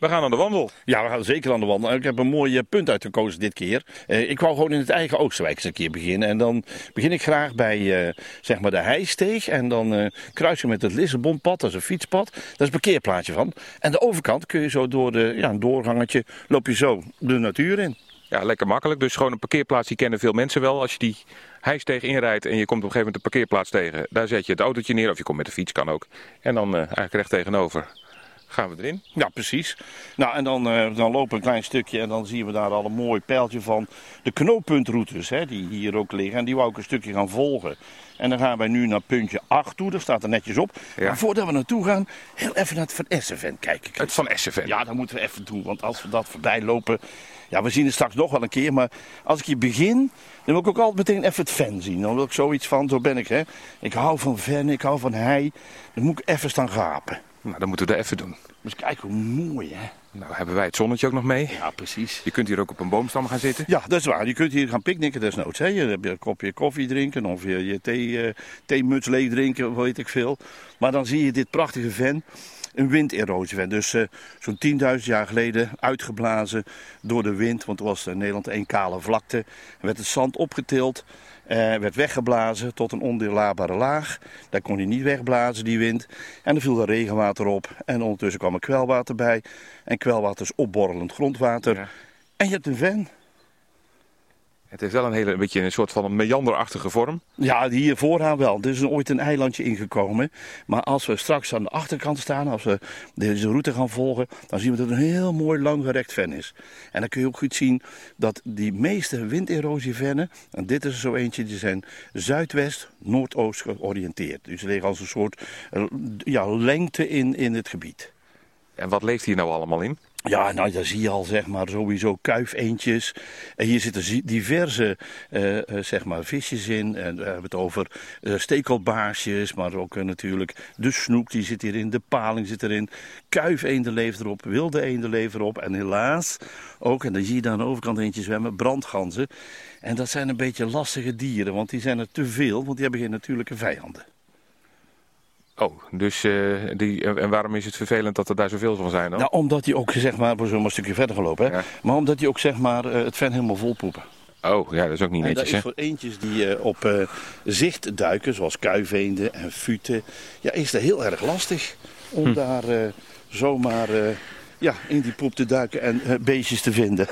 We gaan aan de wandel. Ja, we gaan zeker aan de wandel. Ik heb een mooi eh, punt uitgekozen dit keer. Uh, ik wou gewoon in het eigen Oosterwijk eens een keer beginnen. En dan begin ik graag bij uh, zeg maar de Heisteeg. En dan kruis je met het Lissabonpad, dat is een fietspad. Dat is een parkeerplaatje van. En de overkant kun je zo door de, ja, een doorgangetje, loop je zo de natuur in. Ja, lekker makkelijk. Dus gewoon een parkeerplaats, die kennen veel mensen wel. Als je die hijsteeg inrijdt en je komt op een gegeven moment de parkeerplaats tegen. Daar zet je het autootje neer, of je komt met de fiets, kan ook. En dan eigenlijk recht tegenover gaan we erin. Ja, precies. Nou, en dan, uh, dan lopen we een klein stukje en dan zien we daar al een mooi pijltje van de knooppuntroutes hè, die hier ook liggen. En die wou ik een stukje gaan volgen. En dan gaan wij nu naar puntje 8 toe, daar staat er netjes op. Ja. Maar voordat we naartoe gaan, heel even naar het Van Essen kijken. Het Van Essen Ja, dat moeten we even doen, want als we dat voorbij lopen... Ja, we zien het straks nog wel een keer, maar als ik hier begin, dan wil ik ook altijd meteen even het fan zien. Dan wil ik zoiets van, zo ben ik hè. Ik hou van fan, ik hou van hei. Dan moet ik even staan gapen. Nou, dan moeten we dat even doen. Dus kijk hoe mooi, hè? Nou, hebben wij het zonnetje ook nog mee. Ja, precies. Je kunt hier ook op een boomstam gaan zitten. Ja, dat is waar. Je kunt hier gaan picknicken desnoods. Hè? Je hebt een kopje koffie drinken of je, je thee, uh, theemuts leeg drinken, weet ik veel. Maar dan zie je dit prachtige ven. Een winderosie Dus uh, zo'n 10.000 jaar geleden uitgeblazen door de wind. Want er was in Nederland één kale vlakte. Er werd het zand opgetild. Uh, werd weggeblazen tot een ondeelbare laag. Daar kon hij niet wegblazen, die wind. En er viel er regenwater op. En ondertussen kwam er kwelwater bij. En kwelwater is opborrelend grondwater. Ja. En je hebt een ven. Het heeft wel een, hele, een beetje een soort van een meanderachtige vorm. Ja, hier vooraan wel. Er is ooit een eilandje ingekomen. Maar als we straks aan de achterkant staan, als we deze route gaan volgen, dan zien we dat het een heel mooi langgerekt ven is. En dan kun je ook goed zien dat die meeste winderosievennen, en dit is er zo eentje, die zijn zuidwest-noordoost georiënteerd. Dus er liggen als een soort eh, ja, lengte in, in het gebied. En wat leeft hier nou allemaal in? Ja, nou, daar zie je al zeg maar sowieso kuifeentjes. En hier zitten diverse uh, zeg maar visjes in. En we hebben het over uh, stekelbaarsjes, maar ook natuurlijk de snoek die zit hierin, de paling zit erin. Kuifeenden leeft erop, wilde eenden leven erop. En helaas ook, en dan zie je daar aan de overkant eentje zwemmen, brandganzen. En dat zijn een beetje lastige dieren, want die zijn er te veel, want die hebben geen natuurlijke vijanden. Oh, dus uh, die, en waarom is het vervelend dat er daar zoveel van zijn dan? Nou, omdat die ook, zeg maar, we zullen een stukje verder gelopen, hè? Ja. maar omdat die ook, zeg maar, uh, het ven helemaal vol poepen. Oh, ja, dat is ook niet netjes, hè? dat is voor eentjes die uh, op uh, zicht duiken, zoals kuiveenden en futen, ja, is het heel erg lastig om hm. daar zomaar ja, in die poep te duiken en beestjes te vinden.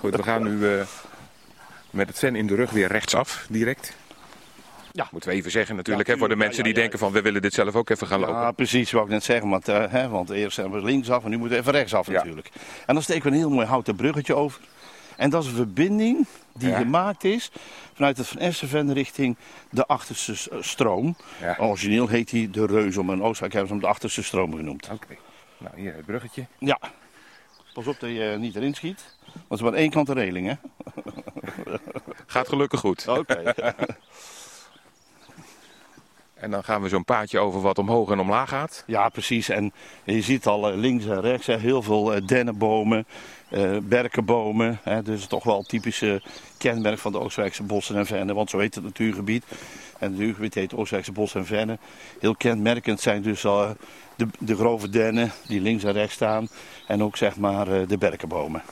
Goed, we gaan nu met het ven in de rug weer rechtsaf, direct. Ja. Moeten we even zeggen natuurlijk, hè, voor de mensen die denken van we willen dit zelf ook even gaan lopen. Ja, precies, wat ik net zeggen. Want, uh, hè, want eerst zijn we linksaf en nu moeten we even rechtsaf natuurlijk. En dan steken we een heel mooi houten bruggetje over. En dat is een verbinding die gemaakt is vanuit het Van Essenven richting de achterste stroom. Origineel heet hij de Reuzom en Oostenrijk hebben ze hem de achterste stroom genoemd. Oké, nou hier het bruggetje. Ja, pas op dat je niet erin schiet. Want het is maar één kant de reling hè. Gaat gelukkig goed. Oké. En dan gaan we zo'n paadje over wat omhoog en omlaag gaat. Ja, precies. En je ziet al eh, links en rechts heel veel eh, dennenbomen, uh, berkenbomen. Dus toch wel typische kenmerk van de Oostenrijkse bossen en vennen. Want zo heet het natuurgebied. En het natuurgebied heet Oostenrijkse bossen en vennen. Heel kenmerkend zijn dus de, de grove dennen die links en rechts staan. En ook zeg maar de berkenbomen.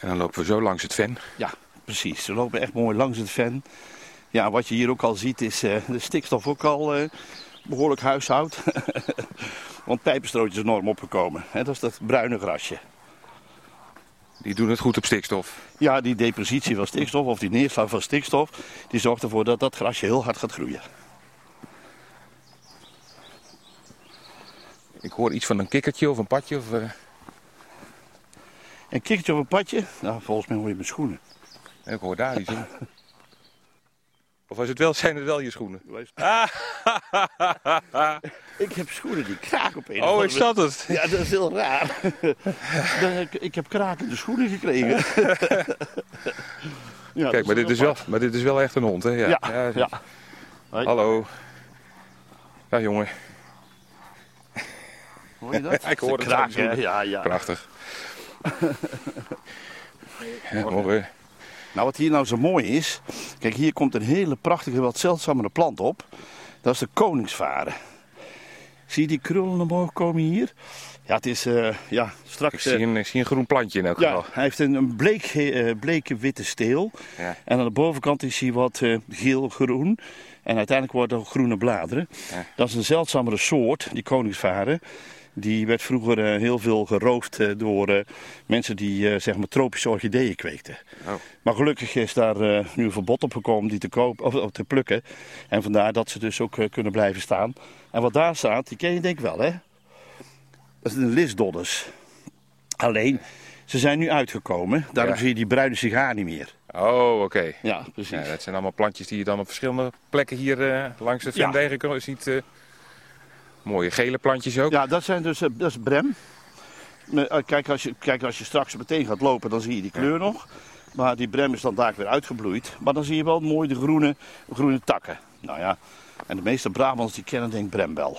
En dan lopen we zo langs het ven. Ja, precies. We lopen echt mooi langs het ven. Ja, wat je hier ook al ziet is uh, de stikstof ook al uh, behoorlijk huishoud. Want pijpenstootje is enorm opgekomen. Hè? Dat is dat bruine grasje. Die doen het goed op stikstof? Ja, die depositie van stikstof of die neerslag van stikstof... die zorgt ervoor dat dat grasje heel hard gaat groeien. Ik hoor iets van een kikkertje of een padje. Of, uh... Een kikkertje of een padje? Nou, volgens mij hoor je mijn schoenen. Ik hoor daar iets in. Of was het wel, zijn het wel je schoenen? ik heb schoenen die kraken op een Oh, is dat het? Ja, dat is heel raar. ik heb krakende schoenen gekregen. ja, Kijk, maar dit, is wel, maar dit is wel echt een hond, hè? Ja. ja, ja. Hallo. Ja, jongen. Hoor je dat? Ik hoor het hè? Ja, ja. Prachtig. Ja, mooi. Nou, wat hier nou zo mooi is. Kijk, hier komt een hele prachtige, wat zeldzamere plant op. Dat is de koningsvaren. Zie je die krullen omhoog komen hier? Ja, het is, eh, ja, Ik straks... zie, eh, een, ik zie een groen plantje in elk ja, geval. hij heeft een, een bleek, eh, bleke witte steel. Ja. En aan de bovenkant is hij wat geel-groen. En uiteindelijk worden er groene bladeren. Ja. Dat is een zeldzamere soort, die koningsvaren. Die werd vroeger eh, heel veel geroofd eh, door eh, mensen die zeg maar tropische orchideeën kweekten. Oh. Maar gelukkig is daar nu een verbod op gekomen die te, kopen, of, te plukken. En vandaar dat ze dus ook kunnen blijven staan. En wat daar staat, die ken je denk ik wel hè? Dat is een lisdoddes. Alleen, ze zijn nu uitgekomen. Daarom Ja. zie je die bruine sigaar niet meer. Oh, oké. Ja, precies. Ja, dat zijn allemaal plantjes die je dan op verschillende plekken hier langs de Ja. Vendegen ziet. Mooie gele plantjes ook. Ja, dat, zijn dus, eh, dat is brem. Eh, Kijk als, je, kijk, als je straks meteen gaat lopen, dan zie je die kleur nog. Maar die brem is dan daar weer uitgebloeid. Maar dan zie je wel mooi de groene, groene takken. Nou ja, en de meeste Brabants die kennen denk ik brem wel.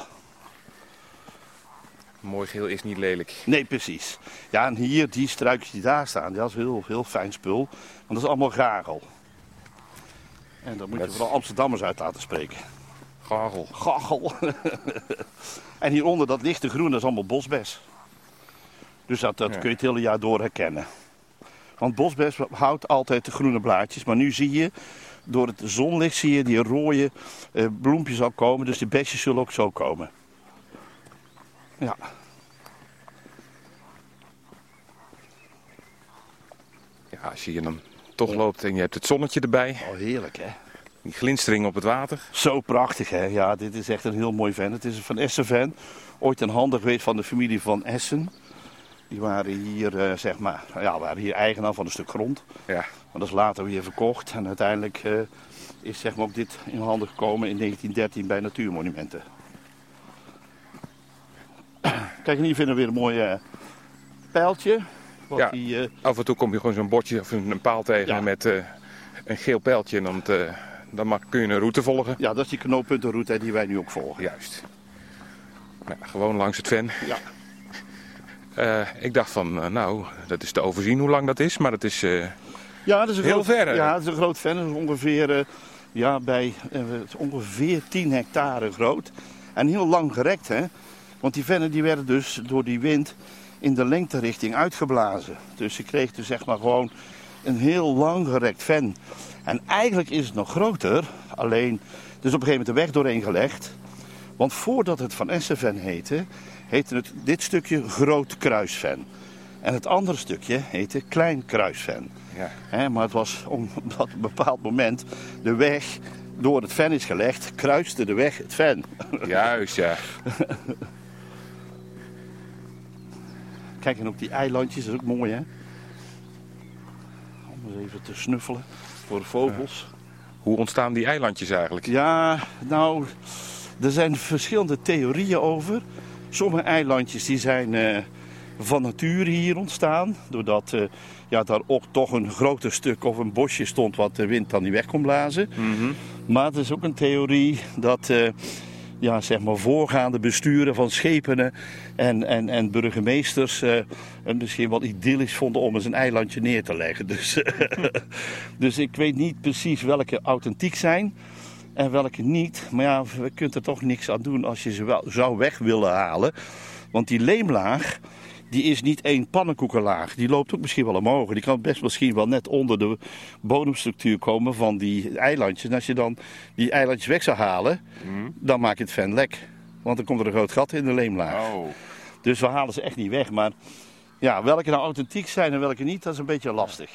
Mooi geel is niet lelijk. Nee, precies. Ja, en hier, die struikjes die daar staan, dat is heel, heel fijn spul. Want dat is allemaal gagel. En dat moet je vooral Amsterdammers uit laten spreken. Gagel. Gagel. en hieronder dat lichte groen, dat is allemaal bosbes. Dus dat, dat Ja. kun je het hele jaar door herkennen. Want bosbes houdt altijd de groene blaadjes. Maar nu zie je, door het zonlicht zie je die rode eh, bloempjes al komen. Dus die besjes zullen ook zo komen. Ja. Ja, als je dan toch loopt en je hebt het zonnetje erbij. Oh, heerlijk hè. Die glinstering op het water. Zo prachtig hè. Ja, dit is echt een heel mooi ven. Het is een Van Essen ven. Ooit een handen geweest van de familie van Essen. Die waren hier, eh, zeg maar, ja, waren hier eigenaar van een stuk grond. Ja. Maar dat is later weer verkocht. En uiteindelijk eh, is zeg maar, ook dit in handen gekomen in 1913 bij Natuurmonumenten. Kijk, en hier vinden we weer een mooi eh, pijltje. Wat Ja. die, Af en toe kom je gewoon zo'n bordje of een, paal tegen Ja. met een geel pijltje. En dan, dan mag, kun je een route volgen. ja, dat is die knooppuntenroute die wij nu ook volgen. Juist. Nou, gewoon langs het ven. Ja. Eh, ik dacht van, eh, nou, dat is te overzien hoe lang dat is. Maar dat is, eh, Ja, dat is een Heel groot, ver, hè? Ja, dat is een groot ven. Dat is ongeveer, ja, bij, het is ongeveer 10 hectare groot. En heel lang gerekt, hè. Want die vennen die werden dus door die wind in de lengterichting uitgeblazen. Dus je kreeg dus zeg maar gewoon een heel lang gerekt ven. En eigenlijk is het nog groter. Alleen, er is op een gegeven moment de weg doorheen gelegd. Want voordat het Van Essenven heette, heette het dit stukje Groot Kruisven. En het andere stukje heette Klein Kruisven. ja. Maar het was omdat op een bepaald moment de weg door het ven is gelegd, kruiste de weg het ven. Juist, ja. Kijk, en ook die eilandjes, dat is ook mooi hè. Om eens even te snuffelen voor vogels. Hoe ontstaan die eilandjes eigenlijk? Ja, nou, er zijn verschillende theorieën over. Sommige eilandjes die zijn eh, van nature hier ontstaan. Doordat eh, ja, daar ook toch een groter stuk of een bosje stond wat de wind dan niet weg kon blazen. Maar er is ook een theorie dat eh, ja, zeg maar voorgaande besturen van schepenen en, en, en burgemeesters eh, het misschien wel idyllisch vonden om eens een eilandje neer te leggen. Dus, dus ik weet niet precies welke authentiek zijn en welke niet. Maar ja, we kunnen er toch niks aan doen als je ze wel zou weg willen halen. Want die leemlaag, die is niet één pannenkoekenlaag. Die loopt ook misschien wel omhoog. Die kan best misschien wel net onder de bodemstructuur komen van die eilandjes. En als je dan die eilandjes weg zou halen, dan maak je het ven lek. Want dan komt er een groot gat in de leemlaag. Oh. Dus we halen ze echt niet weg. Maar ja, welke nou authentiek zijn en welke niet, dat is een beetje lastig.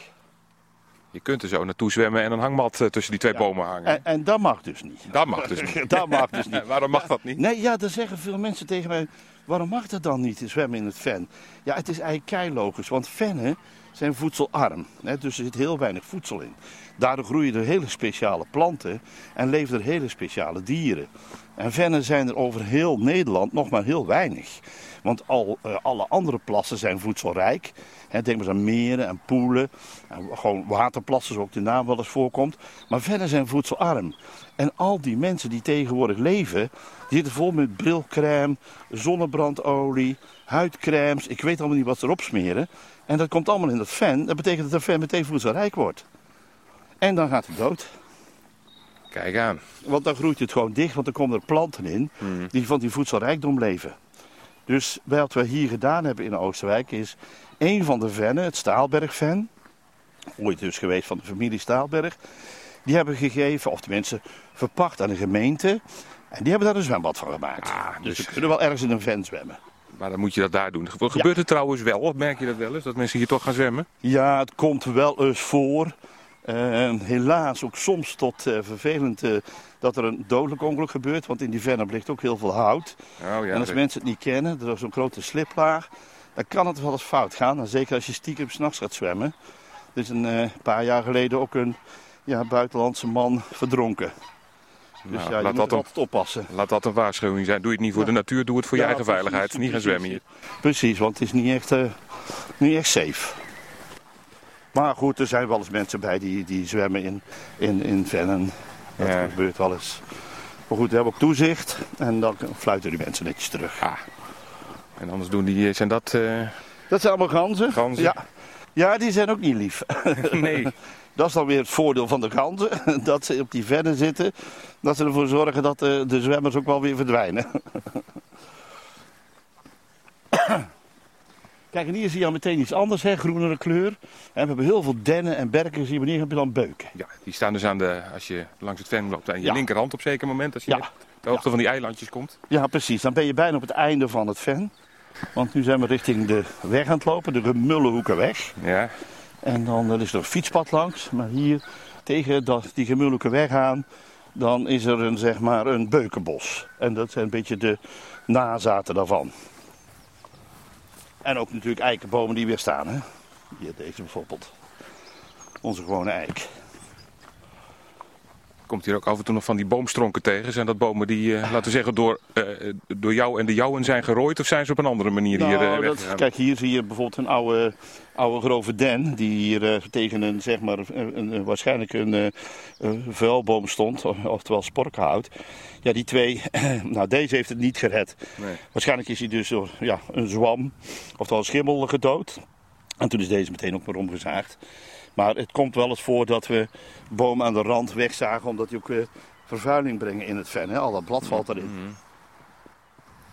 Je kunt er zo naartoe zwemmen en een hangmat eh, tussen die twee bomen hangen. En, en dat mag dus niet. Dat mag dus niet. Dat mag dus niet. Waarom mag dat niet? Nee, ja, dan zeggen veel mensen tegen mij: waarom mag dat dan niet, zwemmen in het ven? Ja, het is eigenlijk keilogisch, want vennen zijn voedselarm. Hè, dus er zit heel weinig voedsel in. Daardoor groeien er hele speciale planten en leven er hele speciale dieren. En vennen zijn er over heel Nederland nog maar heel weinig. Want al, eh, alle andere plassen zijn voedselrijk. Denk maar aan meren en poelen. En gewoon waterplassen, zoals ook de naam wel eens voorkomt. Maar verder zijn voedselarm. En al die mensen die tegenwoordig leven, zitten vol met brilcrème, zonnebrandolie, huidcremes. Ik weet allemaal niet wat ze erop smeren. En dat komt allemaal in dat ven. Dat betekent dat de ven meteen voedselrijk wordt. En dan gaat het dood. Kijk aan. Want dan groeit het gewoon dicht, want dan komen er planten in die van die voedselrijkdom leven. Dus wat we hier gedaan hebben in Oosterwijk is een van de vennen, het Staalbergven, ooit dus geweest van de familie Staalberg, die hebben gegeven, of tenminste verpacht aan de gemeente. En die hebben daar een zwembad van gemaakt. Ah, dus, dus- ze kunnen wel ergens in een ven zwemmen. Maar dan moet je dat daar doen. Gebeurt het trouwens wel? Merk je dat wel eens? Dat mensen hier toch gaan zwemmen? Ja, het komt wel eens voor. Helaas ook soms tot eh, vervelend eh, dat er een dodelijk ongeluk gebeurt. Want in die vennen ligt ook heel veel hout. Oh ja. en als mensen het niet kennen, er is zo'n grote sliplaag, dan kan het wel eens fout gaan. En zeker als je stiekem s'nachts gaat zwemmen. Er is een eh, paar jaar geleden ook een ja, buitenlandse man verdronken. Dus Nou, ja, je laat, moet dat een, altijd oppassen. laat dat een waarschuwing zijn. Doe je het niet voor de natuur, doe het voor je eigen precies, veiligheid. Niet gaan zwemmen hier. Precies, want het is niet echt, eh, niet echt safe. Maar goed, er zijn wel eens mensen bij die, die zwemmen in, in, in vennen. Dat Ja. gebeurt wel eens. Maar goed, we hebben ook toezicht en dan fluiten die mensen netjes terug. Ah. En anders doen die, zijn dat... eh, Dat zijn allemaal ganzen. Ganzen. Ja. ja, die zijn ook niet lief. nee. Dat is dan weer het voordeel van de ganzen. Dat ze op die vennen zitten. Dat ze ervoor zorgen dat de, de zwemmers ook wel weer verdwijnen. Kijk, en hier zie je al meteen iets anders, hè? groenere kleur. En we hebben heel veel dennen en berken. Zie je, wanneer heb je dan beuken? Ja, die staan dus aan de, als je langs het ven loopt, aan je Ja. linkerhand op een zeker moment. Als je Ja. de hoogte van die eilandjes komt. Ja, precies. Dan ben je bijna op het einde van het ven. Want nu zijn we richting de weg aan het lopen, de Gemullenhoekenweg. Ja. En dan is er een fietspad langs. Maar hier tegen dat, die Gemullenhoekenweg aan, dan is er een, zeg maar, een beukenbos. En dat zijn een beetje de nazaten daarvan. En ook natuurlijk eikenbomen die weer staan. Hè? Hier deze bijvoorbeeld. Onze gewone eik. Komt hier ook af en toe nog van die boomstronken tegen. Zijn dat bomen die, eh, laten we zeggen, door, eh, door jou en de jouwen zijn gerooid? Of zijn ze op een andere manier hier eh, Nou, dat, kijk, hier zie je bijvoorbeeld een oude, oude grove den. Die hier eh, tegen een, zeg maar, een, een- waarschijnlijk een, vuilboom stond. Oftewel sporkhout. Ja, die twee. nou, deze heeft het niet gered. Nee. Waarschijnlijk is hij dus door ja, een zwam. Oftewel een schimmel gedood. En toen is deze meteen ook maar omgezaagd. Maar het komt wel eens voor dat we bomen aan de rand wegzagen. Omdat die ook eh, vervuiling brengen in het ven. Hè? Al dat blad valt erin. Mhm.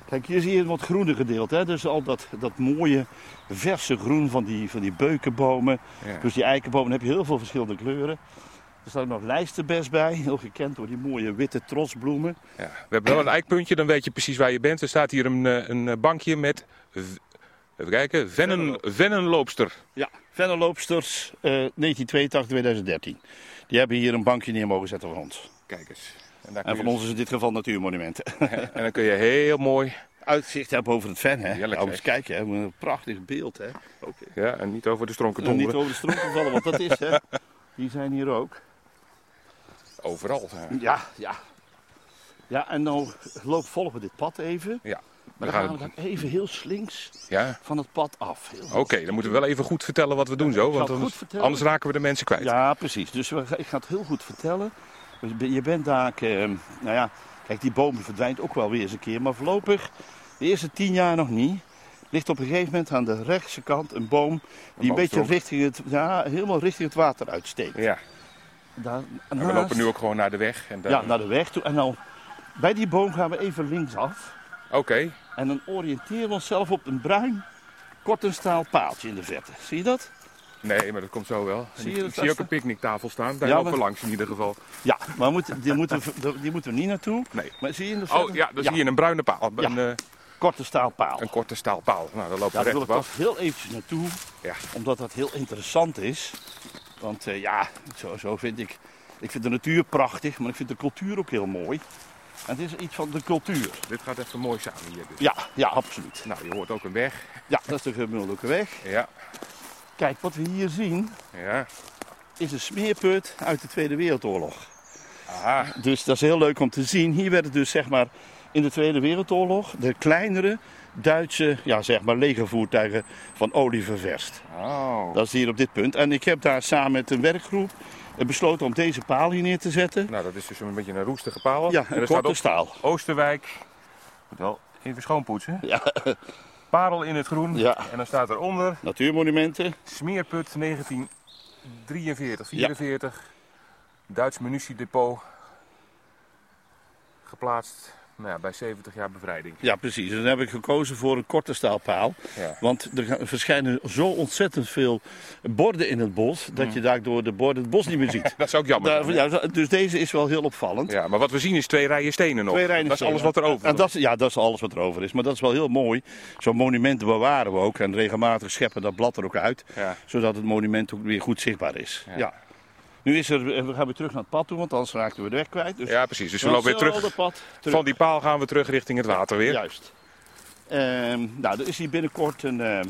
Kijk, hier zie je een wat groene gedeelte. Hè? Dus al dat, dat mooie verse groen van die, van die beukenbomen. Ja. Dus die eikenbomen heb je heel veel verschillende kleuren. Er staat ook nog lijstenbes bij, heel gekend door die mooie witte trosbloemen. Ja. We hebben wel een eikpuntje, dan weet je precies waar je bent. Er staat hier een, eh, een eh, bankje met, even kijken, vennen, vennenloopster. Ja, vennenloopsters eh 1982-2013. Die hebben hier een bankje neer mogen zetten van ons. Kijk eens. En, daar En je van ons is in dit geval natuurmonumenten. en dan kun je heel mooi, Uitzicht hebben over het ven, hè? Heerlijk, Ja, eens kijken, hè? Een prachtig beeld, hè? Oké. ja, en niet over de stronken En niet donderen. over de stronken vallen, want dat is, hè? Die zijn hier ook. Overal. ja. Ja, ja. Ja, en nou loop, volgen we dit pad even. Ja. Maar Dan dan gaan we- dan even heel slinks Ja, van het pad af. Oké. dan moeten we wel even goed vertellen wat we doen zo. Want anders, raken we de mensen kwijt. Ja, precies. Dus we, ik ga het heel goed vertellen. Je bent daar, eh, nou ja, kijk, die boom verdwijnt ook wel weer eens een keer. Maar voorlopig, de eerste tien jaar nog niet, ligt op een gegeven moment aan de rechtse kant een boom die een beetje richting het, ja, helemaal richting het water uitsteekt. Ja. Daar, En we naast- lopen nu ook gewoon naar de weg. En daar- ja, naar de weg toe. En nou, bij die boom gaan we even linksaf. Oké. En dan oriënteren we onszelf op een bruin, kort en staal paaltje in de verte. Zie je dat? Nee, maar dat komt zo wel. Zie je ik zie ook een picknicktafel staan. Daar Ja, lopen we langs in ieder geval. Ja, maar die, moeten, we- die moeten we niet naartoe. Nee. Maar zie je in de verte? Oh ja, dan zie je een bruine paal. Ja. Een, eh, Korte staal paal. een korte staalpaal. Nou, daar lopen Ja, we daar wil recht ik toch heel eventjes naartoe, Ja. omdat dat heel interessant is. Want eh, ja, zo, zo vind ik, ik vind de natuur prachtig, maar ik vind de cultuur ook heel mooi. Het is iets van de cultuur. Dit gaat even mooi samen hier. Dus. Ja, ja, absoluut. Nou, je hoort ook een weg. Ja, dat is de Gemullijke weg. Ja. Kijk, wat we hier zien Ja. is een smeerput uit de Tweede Wereldoorlog. Aha. Dus dat is heel leuk om te zien. Hier werden dus zeg maar in de Tweede Wereldoorlog de kleinere Duitse, ja zeg maar legervoertuigen van olie ververst. Oh. Dat is hier op dit punt. En ik heb daar samen met een werkgroep besloten om deze paal hier neer te zetten. Nou, dat is dus een beetje een roestige paal. Ja, en een er staat korte op staal. Oosterwijk. Moet wel even schoonpoetsen. Ja, Parel in het groen. Ja. En dan staat eronder natuurmonumenten. Smeerput 1943, 44. Duits munitiedepot. Geplaatst nou ja, bij 70 jaar bevrijding. Ja, precies. En dan heb ik gekozen voor een korte staalpaal. Ja. Want er verschijnen zo ontzettend veel borden in het bos, dat je daardoor de borden het bos niet meer ziet. Dat is ook jammer. Daar- ja, dus deze is wel heel opvallend. Ja, maar wat we zien is twee rijen stenen nog. Twee rijen dat is alles wat er over En dat is, ja, dat is alles wat er over is. Maar dat is wel heel mooi. Zo'n monument bewaren we ook. En regelmatig scheppen dat blad er ook uit. Ja. Zodat het monument ook weer goed zichtbaar is. Ja. Nu is er, we gaan weer terug naar het pad toe, want anders raakten we de weg kwijt. Dus Ja, precies. Dus we lopen weer terug. Pad, terug. Van die paal gaan we terug richting het water weer. Juist. Ehm, nou, er is hier binnenkort een, ehm,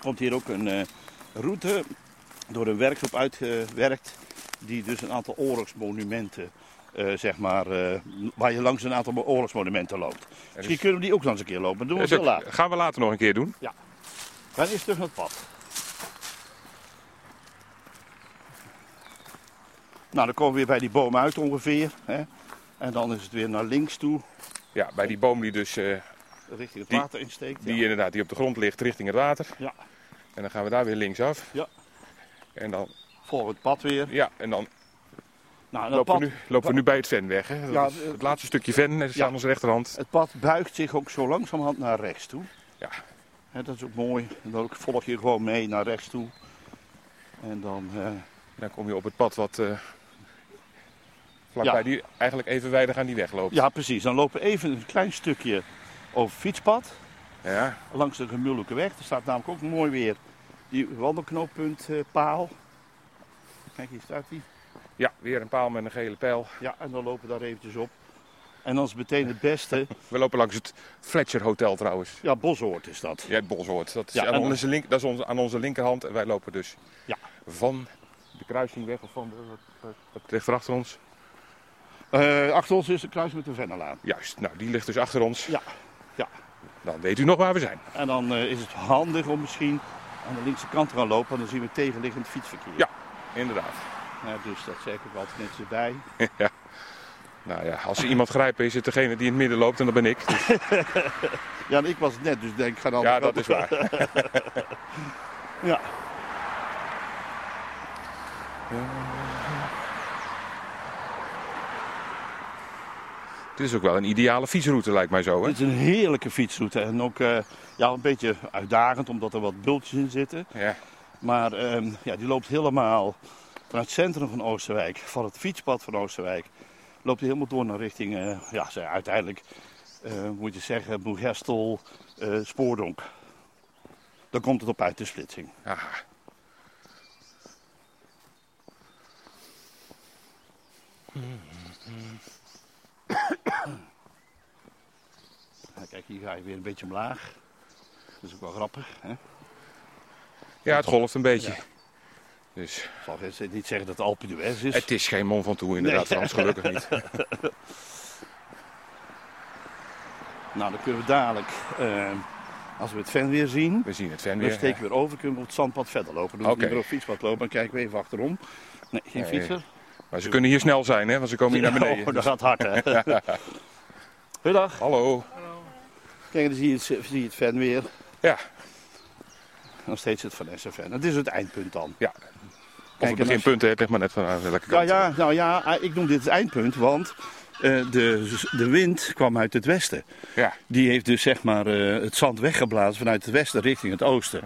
komt hier ook een eh, route door een werkgroep uitgewerkt. Die dus een aantal oorlogsmonumenten, eh, zeg maar, eh, waar je langs een aantal oorlogsmonumenten loopt. Misschien dus- kunnen we die ook nog eens een keer lopen. Dat doen we dat later. gaan we later nog een keer doen. We gaan eerst terug naar het pad. Nou, dan komen we weer bij die boom uit ongeveer. Hè? En dan is het weer naar links toe, Ja, bij die boom die dus eh, richting het Die- water insteekt. die ja. inderdaad die op de grond ligt richting het water. Ja. En dan gaan we daar weer linksaf. Ja. En dan, Volg het pad weer. ja, en dan Nou, lopen, pad, we nu, lopen we nu bij het ven weg. Hè? Ja, het laatste stukje ven is ja. aan onze rechterhand. Het pad buigt zich ook zo langzamerhand naar rechts toe. Ja. Hè, dat is ook mooi. En dan volg je gewoon mee naar rechts toe. En dan, eh, Dan kom je op het pad wat eh vlakbij Ja. die eigenlijk evenwijdig aan die weg loopt. ja precies, dan lopen we even een klein stukje over het fietspad. Ja. Langs de Gemullijke weg. Er staat namelijk ook mooi weer die wandelknooppuntpaal. Kijk, hier staat die. ja, weer een paal met een gele pijl. Ja, en dan lopen we daar eventjes op. En dan is meteen het beste. We lopen langs het Fletcher Hotel trouwens. Ja, Boshoort is dat. Ja, het Boshoort. Dat is, Ja, aan, onze link, dat is aan onze linkerhand. En wij lopen dus Ja. van de kruising weg. Of van de, wat, wat, wat ligt er achter ons? Eh, achter ons is de kruis met de Vennelaan. Juist, nou die ligt dus achter ons. Ja, ja. Dan weet u nog waar we zijn. En dan eh, is het handig om misschien aan de linkse kant te gaan lopen, want dan zien we tegenliggend fietsverkeer. Ja. Inderdaad. Ja, dus dat zeg ik altijd netjes erbij. Nou ja, als ze iemand grijpen is het degene die in het midden loopt en dat ben ik. Dus, Ja, en ik was het net, dus denk ik ga dan. ja, dat is waar. Ja. Dit is ook wel een ideale fietsroute lijkt mij zo. Hè? Het is een heerlijke fietsroute en ook eh, ja, een beetje uitdagend omdat er wat bultjes in zitten. Ja. Maar ehm, ja, die loopt helemaal vanuit het centrum van Oosterwijk, van het fietspad van Oosterwijk, loopt hij helemaal door naar richting, eh, ja, uiteindelijk eh, moet je zeggen, Moegestel, eh Spoordonk. Dan komt het op uit de splitsing. Aha. Nou, kijk, hier ga je weer een beetje omlaag. Dat is ook wel grappig. Hè? Ik Ja, het golft een beetje. Ja. Dus zal best niet zeggen dat het Alpe d'Huez is. het is geen Mont Ventoux inderdaad, Nee. Frans, gelukkig niet. Nou, dan kunnen we dadelijk, eh, als we het ven weer zien, We zien het ven dan weer. steken we weer over, kunnen we op het zandpad verder lopen. Dan we Oké. niet meer op fietspad lopen, dan kijken we even achterom. Nee, geen Nee. fietser. Maar ze kunnen hier snel zijn, hè, want ze komen hier naar beneden. Oh, dat gaat hard, hè. Goedendag. Hallo. Kijk, dan zie je het, zie je het ven weer. Ja, Nog steeds het Van SFN. Het is het eindpunt dan. ja. Of Kijk, het beginpunt, hè, het ligt maar net van welke Ja, kant. ja, nou ja, ik noem dit het eindpunt, want eh, de, de wind kwam uit het westen. Ja. Die heeft dus zeg maar eh, het zand weggeblazen vanuit het westen richting het oosten.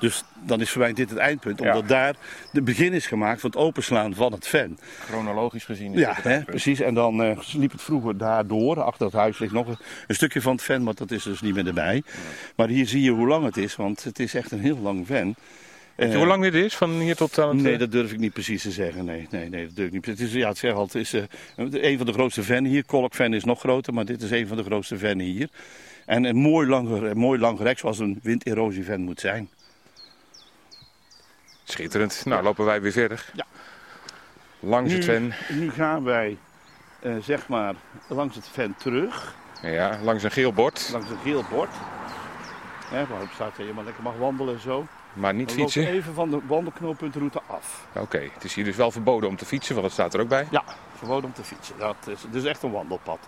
Dus dan is voor mij dit het eindpunt, Ja. omdat daar de begin is gemaakt van het openslaan van het ven. Chronologisch gezien is Ja, het hè, precies. En dan eh, liep het vroeger daardoor. Achter het huis ligt nog een, een stukje van het ven, maar dat is dus niet meer erbij. Maar hier zie je hoe lang het is, want het is echt een heel lang ven. Weet je Eh, hoe lang dit is, van hier tot aan het... Nee, eh, dat durf ik niet precies te zeggen. Nee, nee, nee dat durf ik niet. Het is, ja, het zeg al, het is eh, een van de grootste vennen hier. Kolkven is nog groter, maar dit is een van de grootste vennen hier. En een mooi lang, een mooi lang rek zoals een winderosieven moet zijn. Schitterend. Nou, lopen wij weer verder. Ja. Langs het ven. nu gaan wij eh, zeg maar langs het ven terug, Ja, langs een geel bord. langs een geel bord. Hè, waarop staat dat je maar lekker mag wandelen en zo. Maar niet Dan je fietsen? even van de wandelknooppuntroute af. Oké, het is hier dus wel verboden om te fietsen, want dat staat er ook bij. Ja, verboden om te fietsen. Dat is, is echt een wandelpad.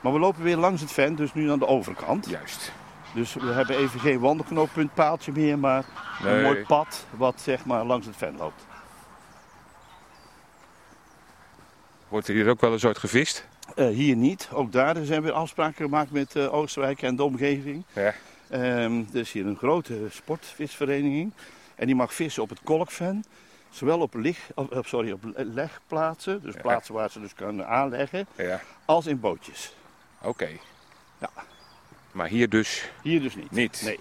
Maar we lopen weer langs het ven, dus nu aan de overkant. Juist. Dus we hebben even geen wandelknooppuntpaaltje meer, maar een Nee. mooi pad wat zeg maar langs het ven loopt. Wordt er hier ook wel een soort gevist? Eh, hier niet, ook daar zijn weer afspraken gemaakt met eh, Oosterwijk en de omgeving. Ja. Ehm, er is hier een grote sportvisvereniging en die mag vissen op het kolkven. Zowel op, lig, of, of, sorry, op legplaatsen, dus Ja. plaatsen waar ze dus kunnen aanleggen, Ja, als in bootjes. oké. Ja. Maar hier dus Hier dus niet. niet? Nee.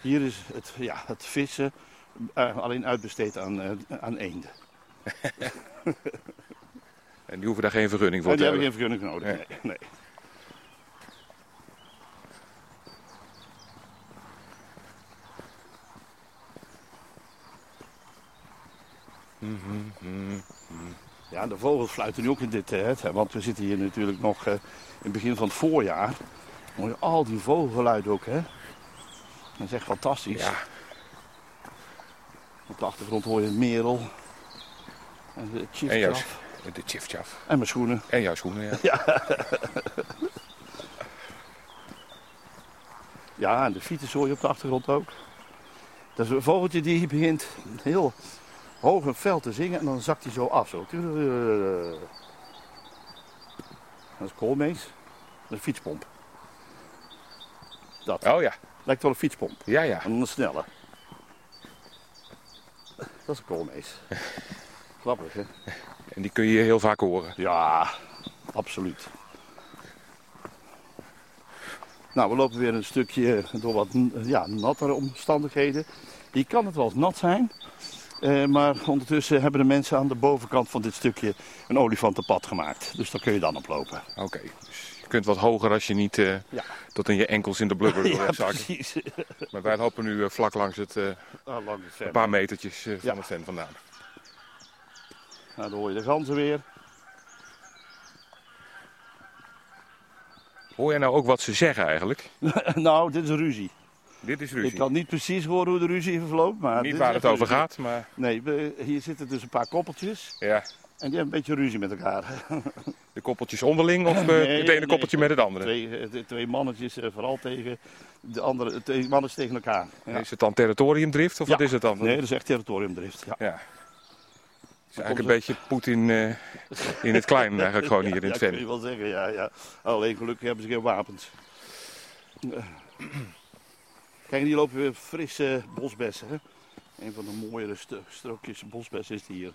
Hier is het, ja, het vissen eh, alleen uitbesteed aan, eh, aan eenden. En die hoeven daar geen vergunning voor te die hebben hebben? geen vergunning nodig. Nee. nee. Ja, de vogels fluiten nu ook in dit hè, want we zitten hier natuurlijk nog eh, in het begin van het voorjaar. Dan hoor je al die vogelgeluiden ook, hè. Dat is echt fantastisch. Ja, Op de achtergrond hoor je een merel. En de en jouw, tjifkraf. de tjiftjaf. En mijn schoenen. En jouw schoenen, ja. Ja, en de fiets hoor je op de achtergrond ook. Dat is een vogeltje die begint heel hoog en fel te zingen en dan zakt hij zo af. Zo. Dat is koolmees. Dat is een fietspomp. Dat Oh ja, lijkt wel een fietspomp. ja, ja. En dan een snelle. Dat is een koolmees. Grappig, hè? En die kun je hier heel vaak horen. Ja, absoluut. Nou, we lopen weer een stukje door wat ja, nattere omstandigheden. Hier kan het wel eens nat zijn. Eh, maar ondertussen hebben de mensen aan de bovenkant van dit stukje een olifantenpad gemaakt. Dus daar kun je dan op lopen. Oké, dus je kunt wat hoger als je niet eh, Ja, tot in je enkels in de blubber wil ja precies. Maar wij lopen nu eh, vlak langs het, Ah, langs het een paar metertjes van Ja. het ven vandaan. Nou, dan hoor je de ganzen weer. Hoor jij nou ook wat ze zeggen eigenlijk? nou, dit is een ruzie. Dit is Ik ruzie. kan niet precies horen hoe de ruzie verloopt. Maar Niet waar het over ruzie. gaat, maar Nee, we- hier zitten dus een paar koppeltjes. ja. En die hebben een beetje ruzie met elkaar. De koppeltjes onderling of eh, Nee, het ene nee. koppeltje met het andere? Twee, eh, twee mannetjes eh, vooral tegen de andere, twee mannen tegen elkaar. Ja. Is het dan territoriumdrift of Ja. wat is het dan? Nee, dat is echt territoriumdrift. Ja. Ja. Het is eigenlijk een beetje Poetin in het klein eigenlijk gewoon hier in het ja, kun je wel zeggen, ja, ja. Alleen gelukkig hebben ze geen wapens. Kijk, hier lopen weer frisse bosbessen. Hè? Een van de mooiere st- strookjes bosbessen is die hier.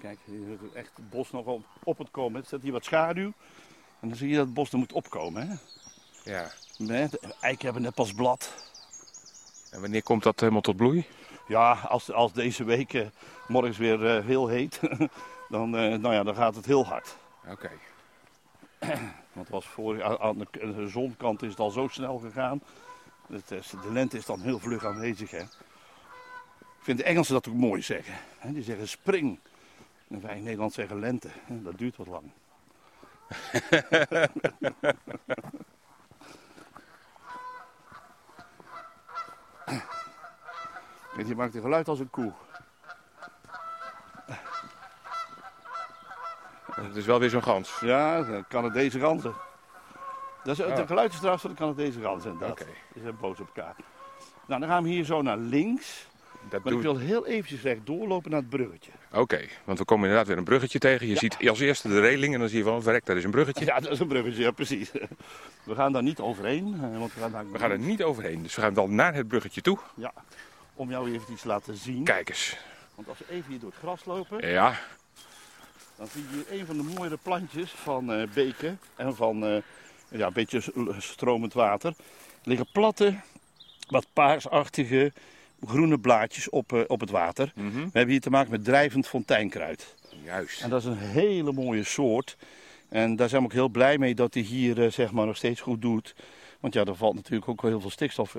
Kijk, hier is echt het bos nog op, op het komen. Er staat hier wat schaduw. En dan zie je dat het bos er moet opkomen. Hè? Ja. Nee, de eiken hebben net pas blad. En wanneer komt dat helemaal tot bloei? Ja, als, als deze week eh, morgens weer eh, heel heet, dan, eh, nou ja, dan gaat het heel hard. Oké. Want was voor, aan- aan de, de zonkant is het al zo snel gegaan. Het de lente is dan heel vlug aanwezig. Hè. Ik vind de Engelsen dat ook mooi zeggen. Hè. Die zeggen spring. En wij in Nederland zeggen lente. Dat duurt wat lang. die maakt een geluid als een koe. Het is wel weer zo'n gans. Ja, de Canadese ganzen. Dat is, Oh. De geluid is trouwens van de Canadese ganzen. Oké. Die zijn boos op elkaar. Nou, dan gaan we hier zo naar links. Dat Maar ik wil heel eventjes recht doorlopen naar het bruggetje. Oké, want we komen inderdaad weer een bruggetje tegen. Je ziet als eerste de reling en dan zie je van, verrek, daar is een bruggetje. Ja, dat is een bruggetje, ja precies. We gaan daar niet overheen. eh, Want we gaan, daar We gaan er niet overheen, dus we gaan dan naar het bruggetje toe. Ja, om jou even iets te laten zien. Kijk eens. Want als we even hier door het gras lopen, Ja, dan zie je hier een van de mooiere plantjes van eh, beken en van eh, ja, een beetje stromend water. Er liggen platte, wat paarsachtige groene blaadjes op, eh, op het water. mhm. We hebben hier te maken met drijvend fonteinkruid. juist. En dat is een hele mooie soort. En daar zijn we ook heel blij mee dat hij hier zeg maar nog steeds goed doet. Want ja, er valt natuurlijk ook wel heel veel stikstof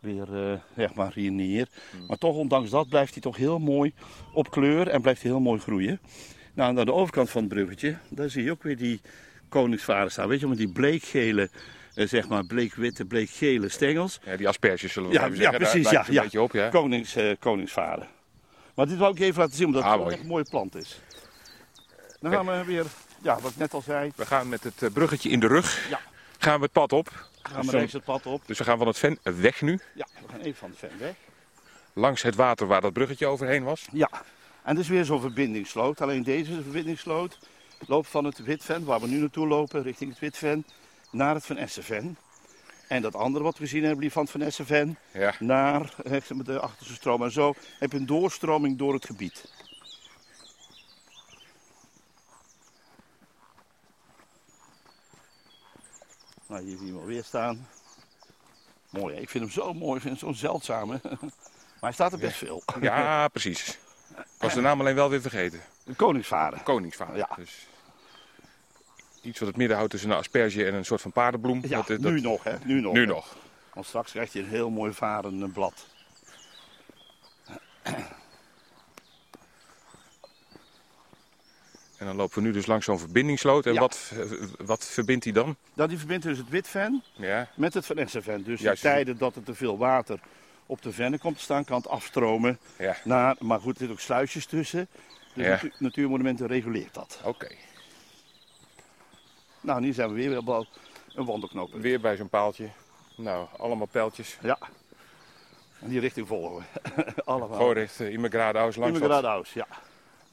weer eh, zeg maar hier neer. Maar toch, ondanks dat, blijft hij toch heel mooi op kleur en blijft hij heel mooi groeien. Nou, en aan de overkant van het bruggetje, daar zie je ook weer die koningsvader staan. Weet je, met die bleekgele, eh, zeg maar bleekwitte, bleekgele stengels. Ja, die asperges zullen we Ja, even ja, zeggen. precies, ja, ja. een beetje op, ja. Konings, eh, koningsvader. Maar dit wou ik even laten zien, omdat Ah, het mooi. echt een mooie plant is. Dan gaan we weer, ja, wat ik net al zei, We gaan met het eh, bruggetje in de rug, Ja. Gaan we het pad op. gaan we Zo- rechts het pad op. Dus we gaan van het ven weg nu, Ja, we gaan even van het ven weg. langs het water waar dat bruggetje overheen was. Ja, en dit is weer zo'n verbindingssloot. Alleen deze verbindingssloot loopt van het Witven, waar we nu naartoe lopen, richting het Witven, naar het Van Essenven. En dat andere wat we gezien hebben, die van het Van Essenven, Ja, naar eh, de achterste stroom. En zo heb je een doorstroming door het gebied. Nou, hier zie je hem alweer staan. Mooi, hè? ik vind hem zo mooi, ik vind hem zo zeldzaam. hè. Maar hij staat er best veel. ja precies. Ik was de naam alleen wel weer vergeten. Koningsvader. Koningsvader. Ja. Dus iets wat het midden houdt tussen een asperge en een soort van paardenbloem. Ja, Dat- dat- nu nog, hè? Nu nog. Nu hè. nog. Want straks krijgt hij een heel mooi varend blad. En dan lopen we nu dus langs zo'n verbindingssloot. En Ja. wat, wat verbindt hij dan? Dat die verbindt dus het witven Ja, met het Van Essenven. Dus in tijden dat er te veel water op de vennen komt te staan, kan het afstromen. ja. Naar, maar goed, er zitten ook sluisjes tussen. De Ja. natu- Natuurmonumenten reguleert dat. Oké. Nou, nu zijn we weer bij een wandelknooppunt. Weer bij zo'n paaltje. Nou, allemaal pijltjes. Ja. En die richting volgen we. Allemaal. Gewoon richting Immigradaus langs, Immigradaus, ja.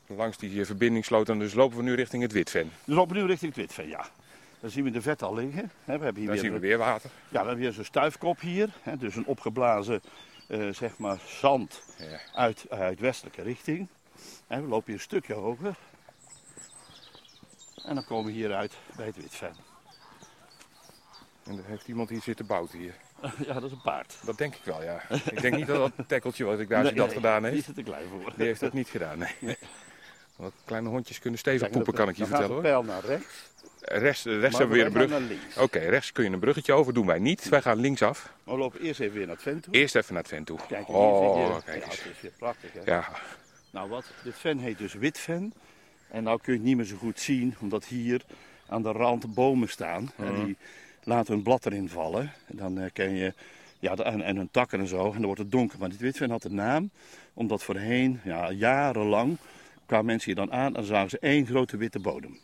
Langs die eh, verbindingssloot. En dus lopen we nu richting het Witven. Dus lopen we nu richting het witven, ja. Dan zien we de vet al liggen. We hebben hier Dan weer zien we weer water. Ja, we hebben weer zo'n stuifkop hier. Dus een opgeblazen eh, zeg maar zand Ja. uit, uit westelijke richting. En we lopen hier een stukje hoger. En dan komen we hier uit bij het Witven. En er heeft iemand hier zitten bouten hier. ja, dat is een paard. Dat denk ik wel, ja. ik denk niet dat dat een tekkeltje wat ik daar zie dat nee, gedaan Die heeft. zit er klein voor. Die heeft dat niet gedaan, nee. Want kleine hondjes kunnen stevig poepen, kan ik je vertellen de hoor. pijl naar rechts. Rechts, hebben we weer een brug. Oké, rechts kun je een bruggetje over, doen wij niet. Wij gaan linksaf. We lopen eerst even weer naar het ven toe. Eerst even naar het vent toe. Kijk, hier je... Oh, kijk ja, eens. het is weer prachtig hè. Ja, Nou wat, dit ven heet dus witven. En nou kun je het niet meer zo goed zien, omdat hier aan de rand bomen staan. En Mhm. die laten hun blad erin vallen. En dan herken je, ja, de- en, en hun takken en zo. En dan wordt het donker. Maar dit witven had een naam, omdat voorheen, ja, jarenlang, kwamen mensen hier dan aan en dan zagen ze één grote witte bodem.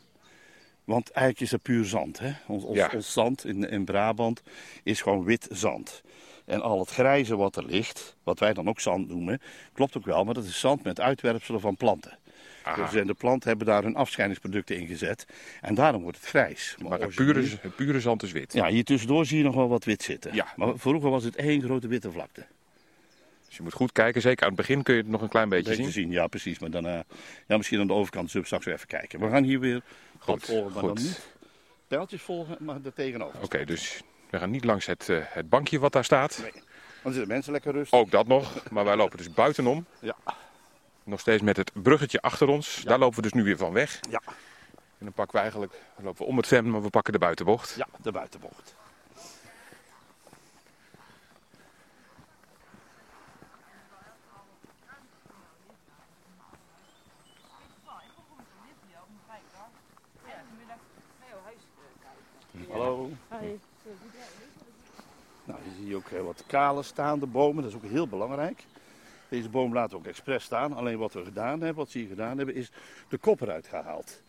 Want eigenlijk is dat puur zand. Hè? Ons, ons, Ja. ons zand in, in Brabant is gewoon wit zand. En al het grijze wat er ligt, wat wij dan ook zand noemen, klopt ook wel, maar dat is zand met uitwerpselen van planten. aha. Dus, de planten hebben daar hun afscheidingsproducten in gezet. En daarom wordt het grijs. Maar het pure, het pure zand is wit. Ja, hier tussendoor zie je nog wel wat wit zitten. Ja. Maar vroeger was het één grote witte vlakte. Dus je moet goed kijken. Zeker aan het begin kun je het nog een klein beetje Beetje zien. zien, ja precies. Maar dan, eh, ja, misschien aan de overkant zullen we straks weer even kijken. We gaan hier weer Goed, volgen, maar goed. dan niet pijltjes volgen, maar er tegenover. Oké, dus we gaan niet langs het, eh, het bankje wat daar staat. Nee. Dan zitten mensen lekker rustig. Ook dat nog. Maar wij lopen dus buitenom. Ja. Nog steeds met het bruggetje achter ons. Ja. Daar lopen we dus nu weer van weg. Ja. En dan pakken we eigenlijk, dan lopen we om het ven, maar we pakken de buitenbocht. ja, de buitenbocht. Hallo. Nou, hier zie je ook eh, wat kale staande bomen. Dat is ook heel belangrijk. Deze boom laten we ook expres staan. Alleen wat we gedaan hebben, wat ze hier gedaan hebben, is de kop eruit gehaald.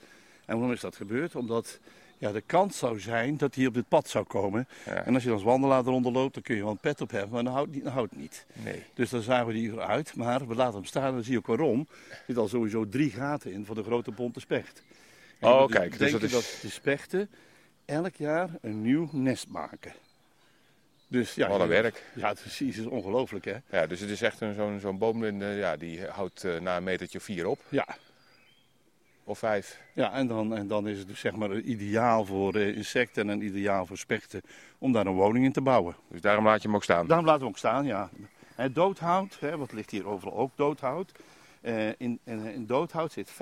En waarom is dat gebeurd? Omdat ja, de kans zou zijn dat hij op dit pad zou komen. Ja. En als je als wandelaar eronder loopt, dan kun je wel een pet op hebben, maar dan houdt niet. Dan houdt het niet. Nee. Dus dan zagen we die eruit, maar we laten hem staan en dan zie je ook waarom. Er zitten al sowieso drie gaten in voor de grote bonte specht. En Oh, dus kijk, dus dat is- dat de spechten elk jaar een nieuw nest maken. Dus ja, Wat een werk. Ja, precies, het is ongelooflijk hè. Ja, dus het is echt een- zo'n zo'n boom, en, eh, ja, die houdt eh, na een metertje vier op. Ja, Of vijf. ja en, dan, en dan is het dus zeg maar ideaal voor eh, insecten en ideaal voor spechten om daar een woning in te bouwen. Dus daarom laat je hem ook staan. Daarom laten we ook staan, ja. En doodhout, hè, wat ligt hier overal ook doodhout. Eh, in, in, in doodhout zit 50%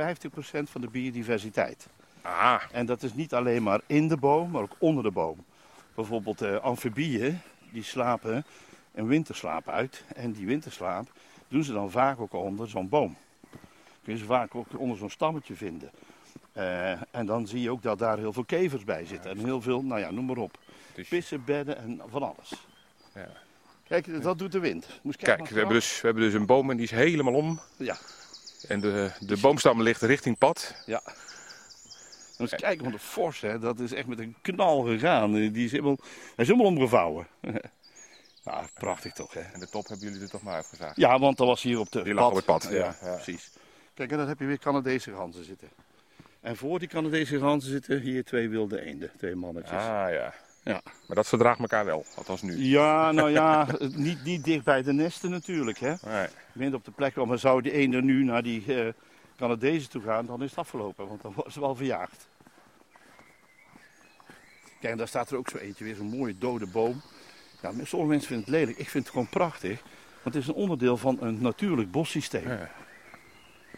van de biodiversiteit. Ah, En dat is niet alleen maar in de boom, maar ook onder de boom. Bijvoorbeeld eh, amfibieën, die slapen een winterslaap uit. En die winterslaap doen ze dan vaak ook onder zo'n boom. Kun je ze vaak ook onder zo'n stammetje vinden. Eh, en dan zie je ook dat daar heel veel kevers bij zitten. En heel veel, nou ja, noem maar op. Dus- Pissen, bedden en van alles. Ja. Kijk, dat doet de wind. Moest Kijk, we hebben, dus, we hebben dus een boom en die is helemaal om. Ja, En de, de boomstam ligt richting pad. ja. Eens kijken, want de fors, hè, dat is echt met een knal gegaan. Die is helemaal, hij is helemaal omgevouwen. ja, prachtig toch, hè? En de top hebben jullie er toch maar afgezaagd. Ja, want dat was hier op de Die op het pad, Ja, ja, ja. precies. Kijk, en dan heb je weer Canadese ganzen zitten. En voor die Canadese ganzen zitten hier twee wilde eenden, twee mannetjes. Ah ja. Ja. Maar dat verdraagt elkaar wel, althans nu. Ja, nou ja, niet, niet dicht bij de nesten natuurlijk, hè. Nee. Minder op de plek, want zou die eenden nu naar die eh Canadezen toe gaan, dan is het afgelopen, want dan worden ze wel verjaagd. Kijk, en daar staat er ook zo eentje, weer zo'n mooie dode boom. Ja, sommige mensen vinden het lelijk, ik vind het gewoon prachtig. Want het is een onderdeel van een natuurlijk bossysteem. Ja.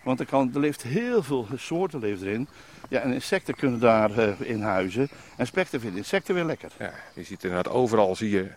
Want er, kan, er leeft heel veel soorten leeft erin. Ja, en insecten kunnen daar eh, in huizen. En spechten vinden insecten weer lekker. Ja, je ziet inderdaad overal zie je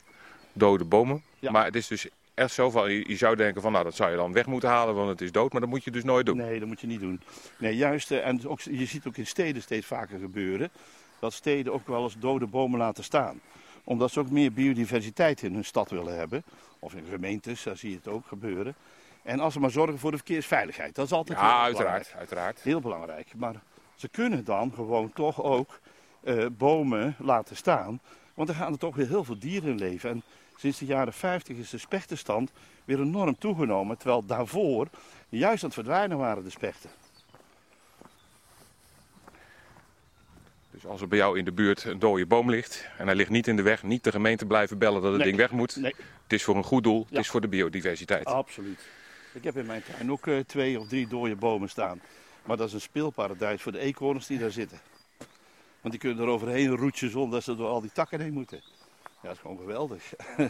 dode bomen. Ja. Maar het is dus echt zo van, je, je zou denken van nou dat zou je dan weg moeten halen, want het is dood. Maar dat moet je dus nooit doen. Nee, dat moet je niet doen. Nee, juist, eh, en ook, je ziet ook in steden steeds vaker gebeuren. Dat steden ook wel eens dode bomen laten staan. Omdat ze ook meer biodiversiteit in hun stad willen hebben. Of in gemeentes, daar zie je het ook gebeuren. En als ze maar zorgen voor de verkeersveiligheid. Dat is altijd heel Ja, belangrijk. uiteraard, uiteraard. Heel belangrijk. Maar ze kunnen dan gewoon toch ook eh, bomen laten staan. Want er gaan er toch weer heel veel dieren in leven. En sinds de jaren 50 is de spechtenstand weer enorm toegenomen. Terwijl daarvoor juist aan het verdwijnen waren de spechten. Dus als er bij jou in de buurt een dode boom ligt en hij ligt niet in de weg, niet de gemeente blijven bellen dat het Nee. ding weg moet. Nee, Het is voor een goed doel, het Ja. is voor de biodiversiteit. absoluut. Ik heb in mijn tuin ook eh, twee of drie dode bomen staan. Maar dat is een speelparadijs voor de eekhoorns die daar zitten. Want die kunnen er overheen roetjes zonder dat ze door al die takken heen moeten. Ja, dat is gewoon geweldig.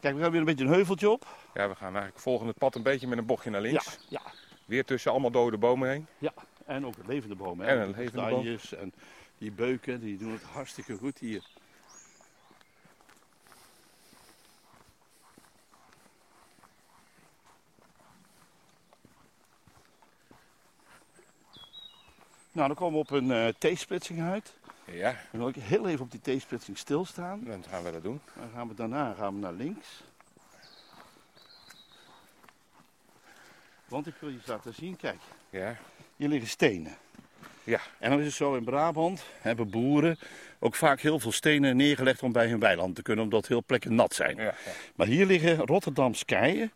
Kijk, we gaan weer een beetje een heuveltje op. Ja, we gaan eigenlijk volgen het pad een beetje met een bochtje naar links. Ja, ja. Weer tussen allemaal dode bomen heen. Ja, en ook levende bomen. En hè. een levende boom. En die beuken, die doen het hartstikke goed hier. Nou, dan komen we op een eh T-splitsing uit. Ja, Dan wil ik heel even op die T-splitsing stilstaan. dan gaan we dat doen. Dan gaan we daarna gaan we naar links. Want ik wil je laten zien, kijk, Ja, hier liggen stenen. ja. En dan is het zo in Brabant, hebben boeren ook vaak heel veel stenen neergelegd om bij hun weiland te kunnen, omdat heel plekken nat zijn. ja, ja. Maar hier liggen Rotterdamse keien.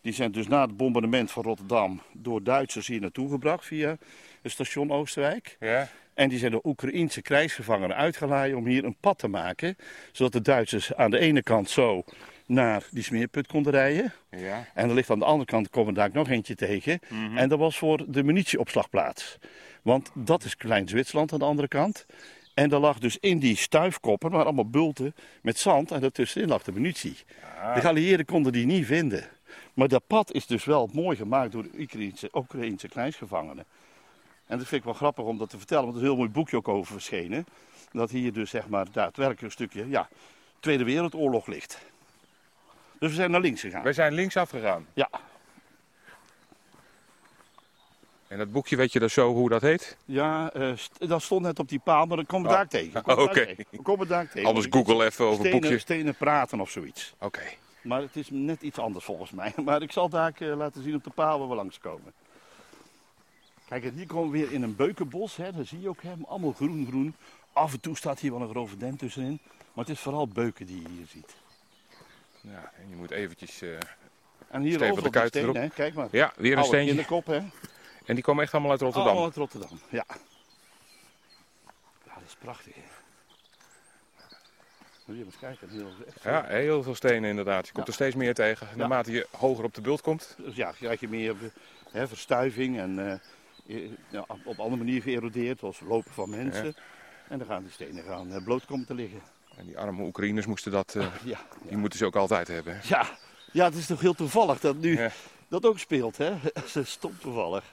Die zijn dus na het bombardement van Rotterdam door Duitsers hier naartoe gebracht via het station Oosterwijk. ja. En die zijn door Oekraïense krijgsgevangenen uitgeleid om hier een pad te maken. Zodat de Duitsers aan de ene kant zo naar die smeerput konden rijden. ja. En er ligt aan de andere kant, komen daar nog eentje tegen. En dat was voor de munitieopslagplaats. Want dat is Klein Zwitserland aan de andere kant. En daar lag dus in die stuifkoppen, maar allemaal bulten met zand. En daartussenin lag de munitie. De geallieerden konden die niet vinden. Maar dat pad is dus wel mooi gemaakt door de Oekraïnse, Oekraïnse krijgsgevangenen. En dat vind ik wel grappig om dat te vertellen, want er is een heel mooi boekje ook over verschenen. Dat hier dus zeg maar daadwerkelijk een stukje, ja, Tweede Wereldoorlog ligt. Dus we zijn naar links gegaan. We zijn linksaf gegaan. Ja, En dat boekje, weet je dat zo hoe dat heet? Ja, eh, st- dat stond net op die paal, maar dan komen we Oh. daar tegen. Dan Oké. Dan komen we daar tegen. Anders google even over stenen, boekje. Stenen praten of zoiets. Oké. Maar het is net iets anders volgens mij. Maar ik zal daar eh, laten zien op de paal waar we langskomen. Kijk, en hier komen we weer in een beukenbos. Hè. Daar zie je ook hè, allemaal groen, groen. Af en toe staat hier wel een grove dent tussenin. Maar het is vooral beuken die je hier ziet. Ja, en je moet eventjes... eh, En hier Steven de Kuit stenen, erop. Kijk maar. Ja, weer een Oude steentje. kinderkop, hè. En die komen echt allemaal uit Rotterdam. Allemaal uit Rotterdam, ja. Ja, dat is prachtig, hè. Moet je eens kijken. Heel, echt zo. Ja, heel veel stenen inderdaad. Je komt Ja. er steeds meer tegen. Naarmate je hoger op de bult komt. Dus ja, krijg je meer hè, verstuiving en eh, ja, op op andere manier geërodeerd, zoals lopen van mensen. En dan gaan die stenen gaan eh, bloot komen te liggen. En die arme Oekraïners moesten dat... eh, Ja, die moeten ze ook altijd hebben. hè? ja. ja, het is toch heel toevallig dat nu Ja. dat ook speelt, hè? Stom toevallig.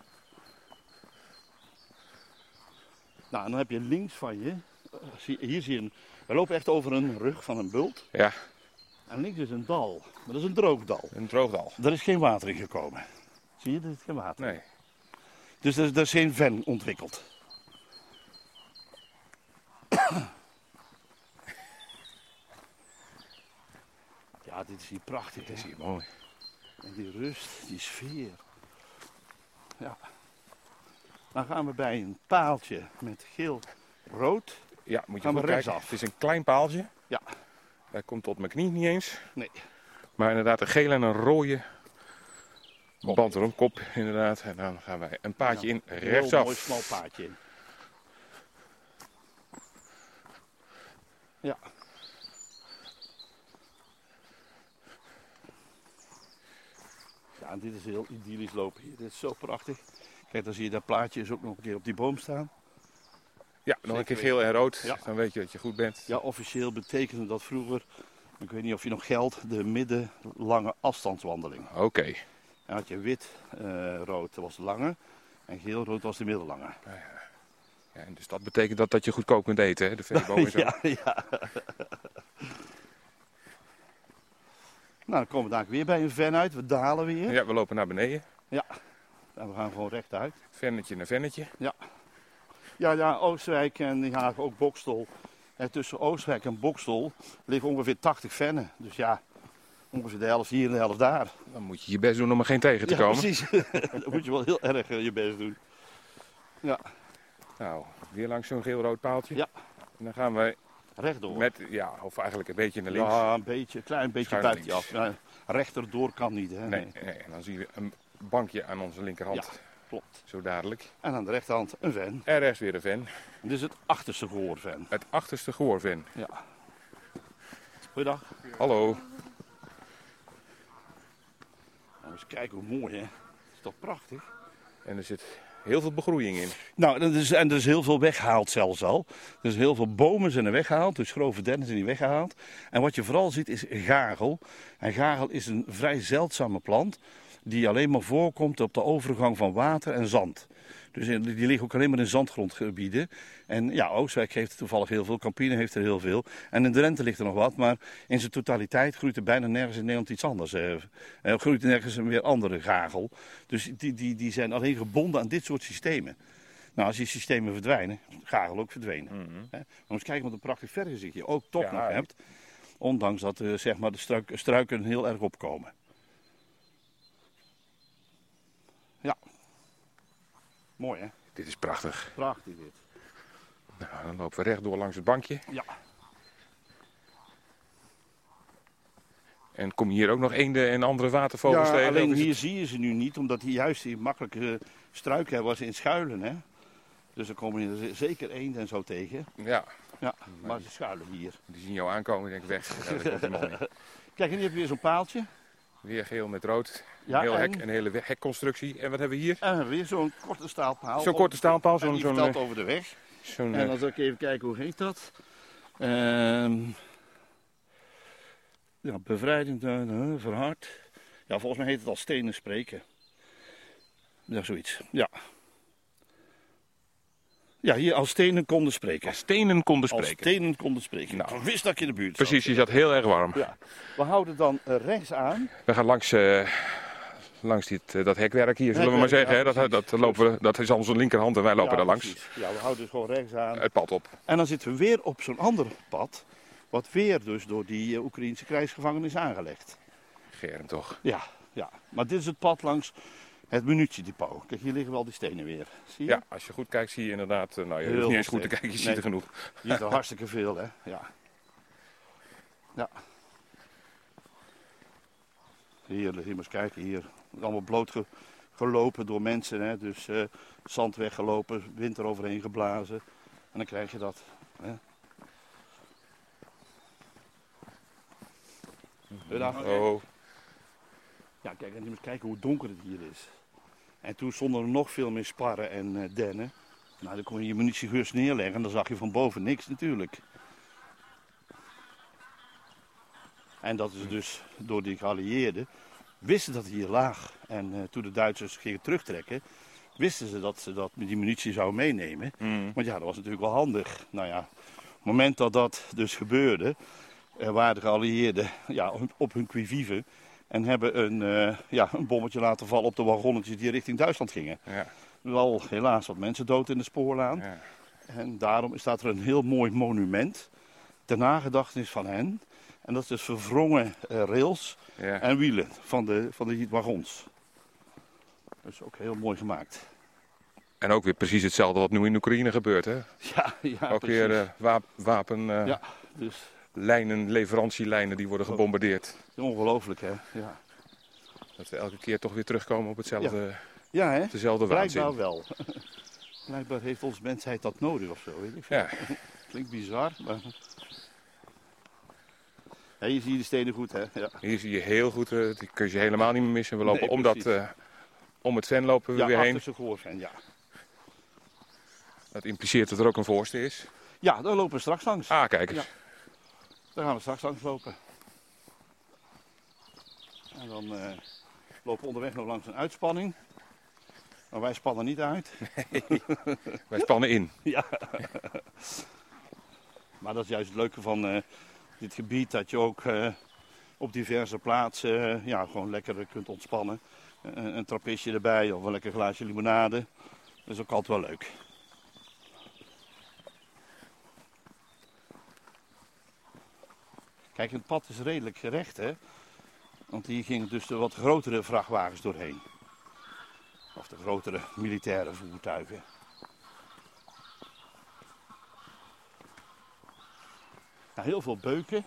Nou, en dan heb je links van je, eh, hier zie je een, we lopen echt over een rug van een bult. Ja, En links is een dal. Maar dat is een droogdal. Een droogdal. Er is geen water in gekomen. Zie je, er is geen water. Nee. Dus er, er is geen ven ontwikkeld. Ja, dit is hier prachtig. Dat is Hè? hier mooi. En die rust, die sfeer. Ja. Dan gaan we bij een paaltje met geel-rood. Ja, moet je Gaan goed kijken. rechtsaf. Het is een klein paaltje. Ja. Hij komt tot mijn knie niet eens. Nee. Maar inderdaad een gele en een rode Kop. band erom. Kop inderdaad. En dan gaan wij een paadje Ja, in Een rechtsaf. mooi smal paadje in. Ja. Ja, en dit is heel idyllisch lopen hier. Dit is zo prachtig. Kijk, dan zie je dat plaatje is ook nog een keer op die boom staan. Ja, nog een keer geel en rood. Ja. Dan weet je dat je goed bent. Ja, officieel betekende dat vroeger, ik weet niet of je nog geldt, de middellange afstandswandeling. Oké. En had je wit-rood, dat was de lange. En geel-rood was de middellange. Ja, en dus dat betekent dat, dat je goedkoop kunt eten, hè? de veeboom en zo. Ja, ja. Nou, dan komen we daar weer bij een ven uit. We dalen weer. Ja, we lopen naar beneden. En we gaan gewoon rechtuit. Vennetje naar vennetje. Ja, ja, Oostwijk en ja, ook Bokstel. En tussen Oostwijk en Bokstel liggen ongeveer 80 vennen. Dus ja, ongeveer de helft hier en de helft daar. Dan moet je je best doen om er geen tegen te ja, komen. precies. Dan moet je wel heel erg eh, je best doen. Nou, weer langs zo'n geel-rood paaltje. Ja. En dan gaan wij Rechtdoor. met, ja, of eigenlijk een beetje naar links. Ja, een beetje, klein beetje buiten af. Ja, rechterdoor kan niet, hè? Nee, nee, en dan zien we een bankje aan onze linkerhand. Ja. Klopt. Zo dadelijk. En aan de rechterhand een ven. En rechts weer een ven. Dit is het achterste gehoorven. Het achterste gehoorven. Ja. Goeiedag. Hallo. Nou, eens kijken hoe mooi, hè? Dat is toch prachtig? En er zit heel veel begroeiing in. Nou, is, en er is heel veel weggehaald zelfs al. Is heel veel bomen zijn er weggehaald, dus grove dennen zijn die weggehaald. En wat je vooral ziet is gagel. En gagel is een vrij zeldzame plant die alleen maar voorkomt op de overgang van water en zand. Dus in- die liggen ook alleen maar in zandgrondgebieden. En ja, Oostwijk heeft er toevallig heel veel, Campine heeft er heel veel. En in Drenthe ligt er nog wat, maar in zijn totaliteit groeit er bijna nergens in Nederland iets anders. Eh, eh, groeit er nergens een weer andere gagel. Dus die, die, die zijn alleen gebonden aan dit soort systemen. Nou, als die systemen verdwijnen, gagel ook verdwenen. Hè? Maar eens kijken wat een prachtig vergezicht je ook toch Ja, nog hebt. Ondanks dat eh, zeg maar de struik- struiken heel erg opkomen. Ja. Mooi hè? Dit is prachtig. Prachtig dit. Nou, dan lopen we rechtdoor langs het bankje. Ja. En kom je hier ook nog eenden en andere watervogels ja, tegen? alleen hier het- zie je ze nu niet, omdat hier juist die makkelijke struiken hebben ze in schuilen hè. Dus dan komen er zeker eenden en zo tegen. Ja, Ja, maar ze schuilen hier. die zien jou aankomen en denk ik weg. Ja, dat komt helemaal niet. Kijk, en hier heb je weer zo'n paaltje. Weer geel met rood. Ja, een, heel en- hek, een hele hekconstructie. En wat hebben we hier? En weer zo'n korte staalpaal. Zo'n korte staalpaal, zo'n- zo'n, vertelt eh, over de weg. Zo'n, En eh, dan zal ik even kijken, hoe heet dat? Ehm ja, bevrijding, eh, eh, verhard. Ja, volgens mij heet het al stenen spreken. Ja, zoiets. Ja. Ja, hier als stenen konden spreken. als stenen konden Als spreken. stenen konden spreken. Nou. wist dat in de buurt Precies, je zat heel erg warm. Ja. We houden dan rechts aan. We gaan langs, langs dit, eh, dat hekwerk hier, zullen we maar zeggen. ja, hè? dat, dat, lopen we, dat is onze linkerhand en wij lopen Ja, daar langs. precies. Ja, we houden dus gewoon rechts aan. Het pad op. En dan zitten we weer op zo'n ander pad. Wat weer dus door die eh, Oekraïnse krijgsgevangenen is aangelegd. Germ toch. Ja, ja. Maar dit is het pad langs het munitiedepot. Kijk, hier liggen wel die stenen weer. Zie je? Ja, als je goed kijkt zie je inderdaad, eh, nou je Heel hoeft niet eens goed te kijken, je ziet Nee. er genoeg. Hier is er hartstikke veel, hè? Ja. Ja. Hier, hier maar eens kijken, hier. Allemaal bloot ge- gelopen door mensen, hè? Dus eh, zand weggelopen, wind er overheen geblazen. En dan krijg je dat. Hè? Goedendag. Oh, Ja, kijk, en je moet kijken hoe donker het hier is. En toen stonden er nog veel meer sparren en eh, dennen. Nou, dan kon je je munitiegeurs neerleggen en dan zag je van boven niks natuurlijk. En dat is dus door die geallieerden. Wisten dat het hier laag. En eh, toen de Duitsers gingen terugtrekken, wisten ze dat ze dat, die munitie zouden meenemen. mm. Want ja, dat was natuurlijk wel handig. Nou ja, op het moment dat dat dus gebeurde, waren geallieerden ja, op hun quivive. En hebben een, uh, ja, een bommetje laten vallen op de wagonnetjes die richting Duitsland gingen. Ja. Wel helaas wat mensen dood in de spoorlaan. Ja. En daarom staat er een heel mooi monument ter nagedachtenis van hen. En dat is dus verwrongen uh, rails Ja. en wielen van de, van de wagons. Dus ook heel mooi gemaakt. En ook weer precies hetzelfde wat nu in Oekraïne gebeurt. Hè? Ja, ja ook precies. weer eh, wap wapenlijnen, Ja, dus leverantielijnen die worden gebombardeerd. ongelooflijk hè. Ja, Dat we elke keer toch weer terugkomen op hetzelfde, ja hè. dezelfde Blijkbaar waanzin. wel. Blijkbaar heeft onze mensheid dat nodig of zo, weet ik veel. Ja, Klinkt bizar, maar... Ja, hier zie je de stenen goed hè. Ja, hier zie je heel goed, eh, die kun je helemaal niet meer missen. We lopen Nee, om, dat, eh, om het ven lopen we ja weer heen. gehoorven, ja. Dat impliceert dat er ook een voorste is. Ja, daar lopen we straks langs. Ah, kijk eens. Ja. Daar gaan we straks langs lopen. En dan eh, lopen we onderweg nog langs een uitspanning. Maar wij spannen niet uit. Wij spannen in. Ja. maar dat is juist het leuke van dit gebied. Dat je ook eh, op diverse plaatsen eh, ja, gewoon lekker kunt ontspannen. Een, een trappistje erbij of een lekker glaasje limonade. Dat is ook altijd wel leuk. Kijk, het pad is redelijk gerecht, hè. Want hier gingen dus de wat grotere vrachtwagens doorheen. Of de grotere militaire voertuigen. Heel veel beuken.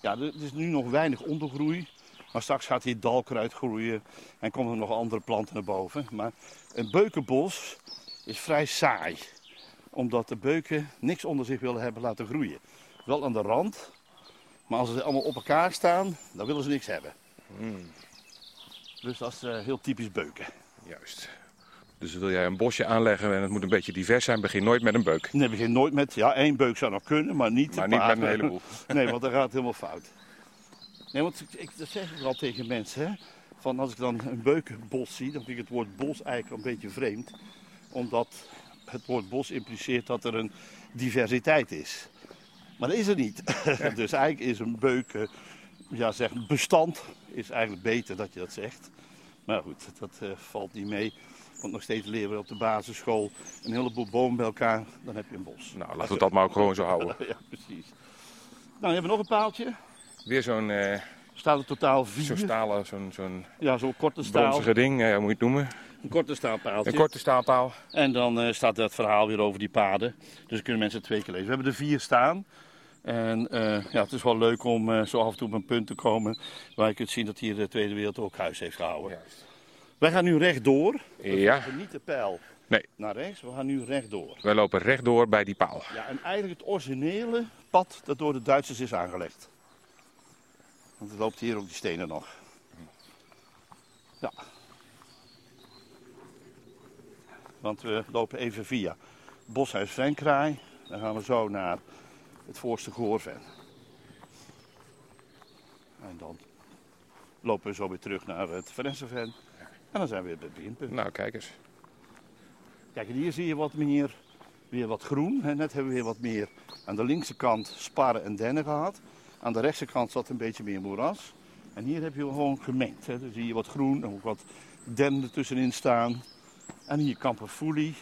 Ja, er is nu nog weinig ondergroei. Maar straks gaat hier dalkruid groeien en komen er nog andere planten naar boven. Maar een beukenbos is vrij saai. Omdat de beuken niks onder zich willen hebben laten groeien. Wel aan de rand. Maar als ze allemaal op elkaar staan, dan willen ze niks hebben. Dus dat is eh, heel typisch beuken. Juist. Dus wil jij een bosje aanleggen en het moet een beetje divers zijn, begin nooit met een beuk. Nee, begin nooit met, ja, één beuk zou nog kunnen, maar niet Maar niet met een heleboel. Nee, want dan gaat het helemaal fout. Nee, want ik, dat zeg ik al tegen mensen. Hè? Van als ik dan een beukenbos zie, dan vind ik het woord bos eigenlijk een beetje vreemd. Omdat het woord bos impliceert dat er een diversiteit is. Maar dat is er niet. dus eigenlijk is een beuk, eh, ja, zeg, bestand is eigenlijk beter dat je dat zegt. Maar goed, dat eh, valt niet mee. Want nog steeds leren we op de basisschool een heleboel bomen bij elkaar, dan heb je een bos. Nou, laten we dat maar ook gewoon zo houden. Ja, precies. Nou, hebben we nog een paaltje. Weer zo'n eh staat er totaal vier. zo'n stalen, zo'n zo'n Ja, zo'n korte staal. ding, hoe moet je het noemen. Een korte staalpaaltje. Een korte staalpaal. En dan eh, staat dat verhaal weer over die paden. Dus dan kunnen mensen het twee keer lezen. We hebben er vier staan. En ja, het is wel leuk om zo af en toe op een punt te komen waar je kunt zien dat hier de Tweede Wereldoorlog huis heeft gehouden. Juist. Wij gaan nu rechtdoor. Ja. We niet de pijl Nee. naar rechts, we gaan nu rechtdoor. Wij lopen rechtdoor bij die paal. Ja, en eigenlijk het originele pad dat door de Duitsers is aangelegd. Want er loopt hier ook die stenen nog. Ja. Want we lopen even via Boshuis Venkraai. Dan gaan we zo naar het voorste Goorven. En dan lopen we zo weer terug naar het Verenseven. En dan zijn we weer bij het beginpunt. Nou, kijk eens. Kijk, en hier zie je wat meer, weer wat groen. Net hebben we weer wat meer aan de linkse kant sparren en dennen gehad. Aan de rechtse kant zat een beetje meer moeras. En hier heb je gewoon gemengd. Hè. Dan zie je wat groen en ook wat dennen ertussenin staan. En hier kamperfoelie.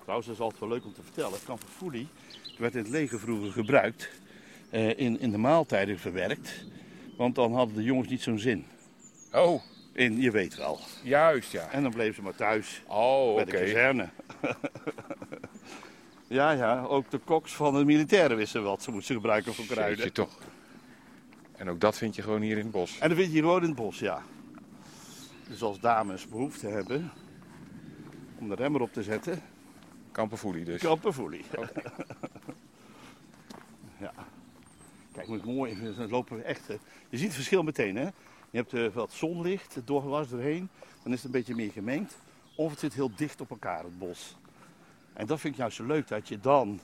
Trouwens, dat is altijd wel leuk om te vertellen. Kamperfoelie werd in het leger vroeger gebruikt. eh, in, in de maaltijden verwerkt. Want dan hadden de jongens niet zo'n zin. Oh, In, je weet wel. juist ja. En dan bleven ze maar thuis. Oh, Bij oké. de kazerne. ja, ja, ook de koks van de militairen wisten wat ze moesten gebruiken voor kruiden. Jeetje, toch. En ook dat vind je gewoon hier in het bos. En dat vind je hier gewoon in het bos, ja. Dus als dames behoefte hebben om de remmer op te zetten, Kamperfoelie dus. kamperfoelie. ja. Kijk, hoe mooi, dan lopen we echt. eh, Je ziet het verschil meteen, hè. Je hebt eh, wat zonlicht, doorgewas doorheen, dan is het een beetje meer gemengd. Of het zit heel dicht op elkaar, het bos. En dat vind ik juist zo leuk, dat je dan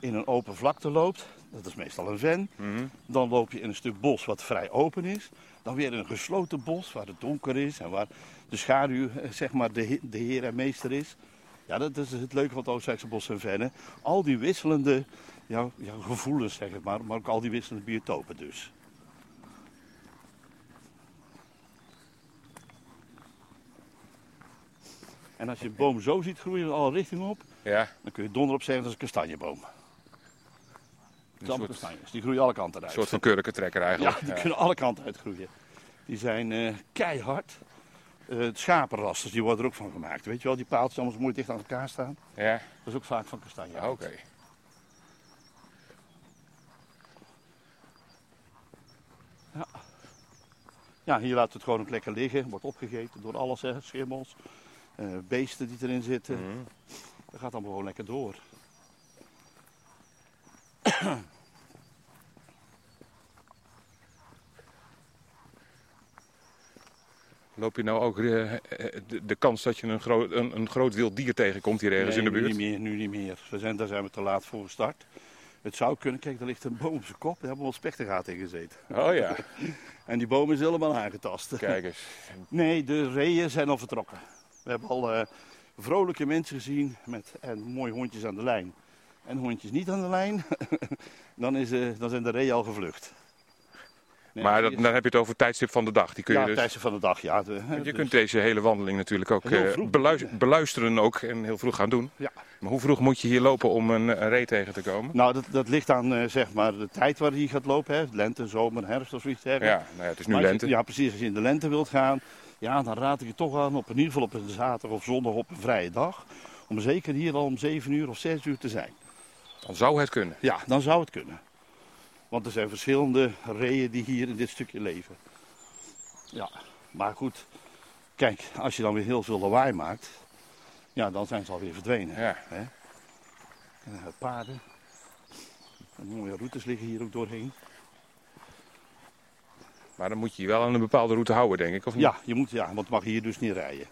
in een open vlakte loopt. Dat is meestal een ven. Mhm. Dan loop je in een stuk bos wat vrij open is. Dan weer in een gesloten bos waar het donker is en waar de schaduw eh, zeg maar de, de heer en meester is. Ja, dat is het leuke van het Oostenrijkse bos en vennen. Al die wisselende jouw, jouw gevoelens, zeg maar, maar ook al die wisselende biotopen dus. En als je een boom zo ziet groeien in alle richtingen op, Ja, dan kun je donderop zeggen dat is een kastanjeboom. Het een zijn soort, kastanjes, die groeien alle kanten een uit. soort van kurkentrekker Ja, eigenlijk. die kunnen alle kanten uitgroeien. Die zijn eh, keihard. Eh schapenrasters, die worden er ook van gemaakt. Weet je wel, die paaltjes allemaal mooi dicht aan elkaar staan. Ja, Dat is ook vaak van kastanje. ja oké. Ja, hier laten we het gewoon ook lekker liggen. Wordt opgegeten door alles, hè. schimmels, eh, beesten die erin zitten. Mhm. Dat gaat allemaal gewoon lekker door. Loop je nou ook eh, eh, de, de kans dat je een, groot een, een groot wild dier tegenkomt hier ergens Nee, in de nu buurt? niet meer, nu niet meer. We zijn, daar zijn we te laat voor gestart. Het zou kunnen, kijk, daar ligt een boom op zijn kop. Daar hebben we wel spechtergaten in gezeten. Oh ja, En die boom is helemaal aangetast. kijk eens. Nee, de reeën zijn al vertrokken. We hebben al eh, vrolijke mensen gezien met en mooie hondjes aan de lijn. En hondjes niet aan de lijn, dan, is, eh, dan zijn de reeën al gevlucht. Nee, Maar dat, dan heb je het over het tijdstip van de dag. Die kun je ja, dus... tijdens van de dag, ja. De, je dus- kunt deze hele wandeling natuurlijk ook eh, beluisteren ook en heel vroeg gaan doen. Ja. Maar hoe vroeg moet je hier lopen om een, een ree tegen te komen? Nou, dat, dat ligt aan zeg maar de tijd waar hij gaat lopen. Hè. Lente, zomer, herfst of zoiets Ja, nou ja, het is nu Maar je- lente. ja, precies. Als je in de lente wilt gaan, ja, dan raad ik je toch aan op in ieder geval op een zaterdag of zondag op een vrije dag. Om zeker hier al om 7 uur of 6 uur te zijn. Dan zou het kunnen. Ja, dan zou het kunnen. Want er zijn verschillende reeën die hier in dit stukje leven. Ja, maar goed. Kijk, als je dan weer heel veel lawaai maakt, ja, dan zijn ze alweer verdwenen. Ja. Hè? En, eh, paarden. En mooie routes liggen hier ook doorheen. Maar dan moet je je wel aan een bepaalde route houden, denk ik. Of niet? Ja, je moet, ja, want het mag hier dus niet rijden.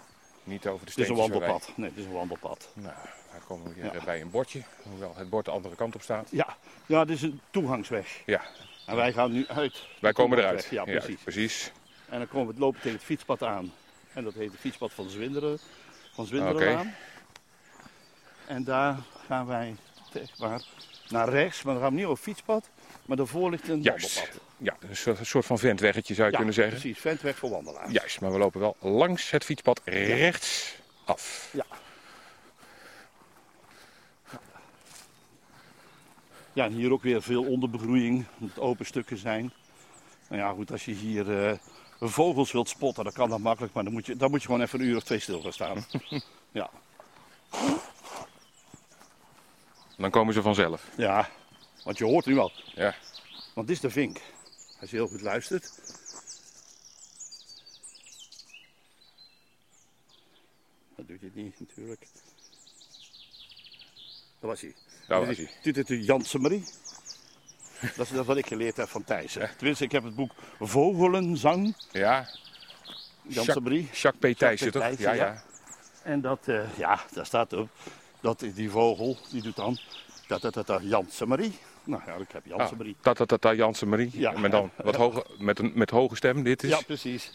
Niet over de Het is een steentjes wandelpad. Nee, het is een wandelpad. Nou, daar komen we weer Ja. bij een bordje. Hoewel het bord de andere kant op staat. Ja, ja, dit is een toegangsweg. Ja, En wij gaan nu uit. wij komen eruit. Ja, precies. precies. En dan komen we lopen tegen het fietspad aan. En dat heet het fietspad van Zwinderen. Van Zwinderenlaan. En daar gaan wij zeg maar, naar rechts. Maar dan gaan we niet over het fietspad. Maar daarvoor ligt een Juist. wandelpad. Ja, een soort, van ventweggetje zou je Ja, kunnen zeggen. precies. Ventweg voor wandelaars. Juist, maar we lopen wel langs het fietspad rechts af. Ja. Ja, en hier ook weer veel onderbegroeiing. Omdat het open stukken zijn. Nou ja, goed, als je hier eh, vogels wilt spotten, dan kan dat makkelijk. Maar dan moet je, dan moet je gewoon even een uur of twee stil gaan staan. ja. Dan komen ze vanzelf. ja, want je hoort nu al. Ja. Want dit is de vink. Als je heel goed luistert. Dat doet hij niet natuurlijk. Dat was hij. Daar Dit was is- hij. Dit is de Jansen-Marie. Dat is dat wat ik geleerd heb van Thijs. hè. Tenminste, ik heb het boek Vogelenzang. Ja, Jansen-Marie. Jacques P. Thijssen toch? Ja, ja. En dat, eh, ja, daar staat op. Dat die vogel, die doet dan. Dat, dat, dat, dat. Nou ja, ik heb Jansen-Marie. Ah, ta, ta, ta, Jansen Marie. Ja. Met dan wat hoge, met, een, met hoge stem. Dit is Ja, precies.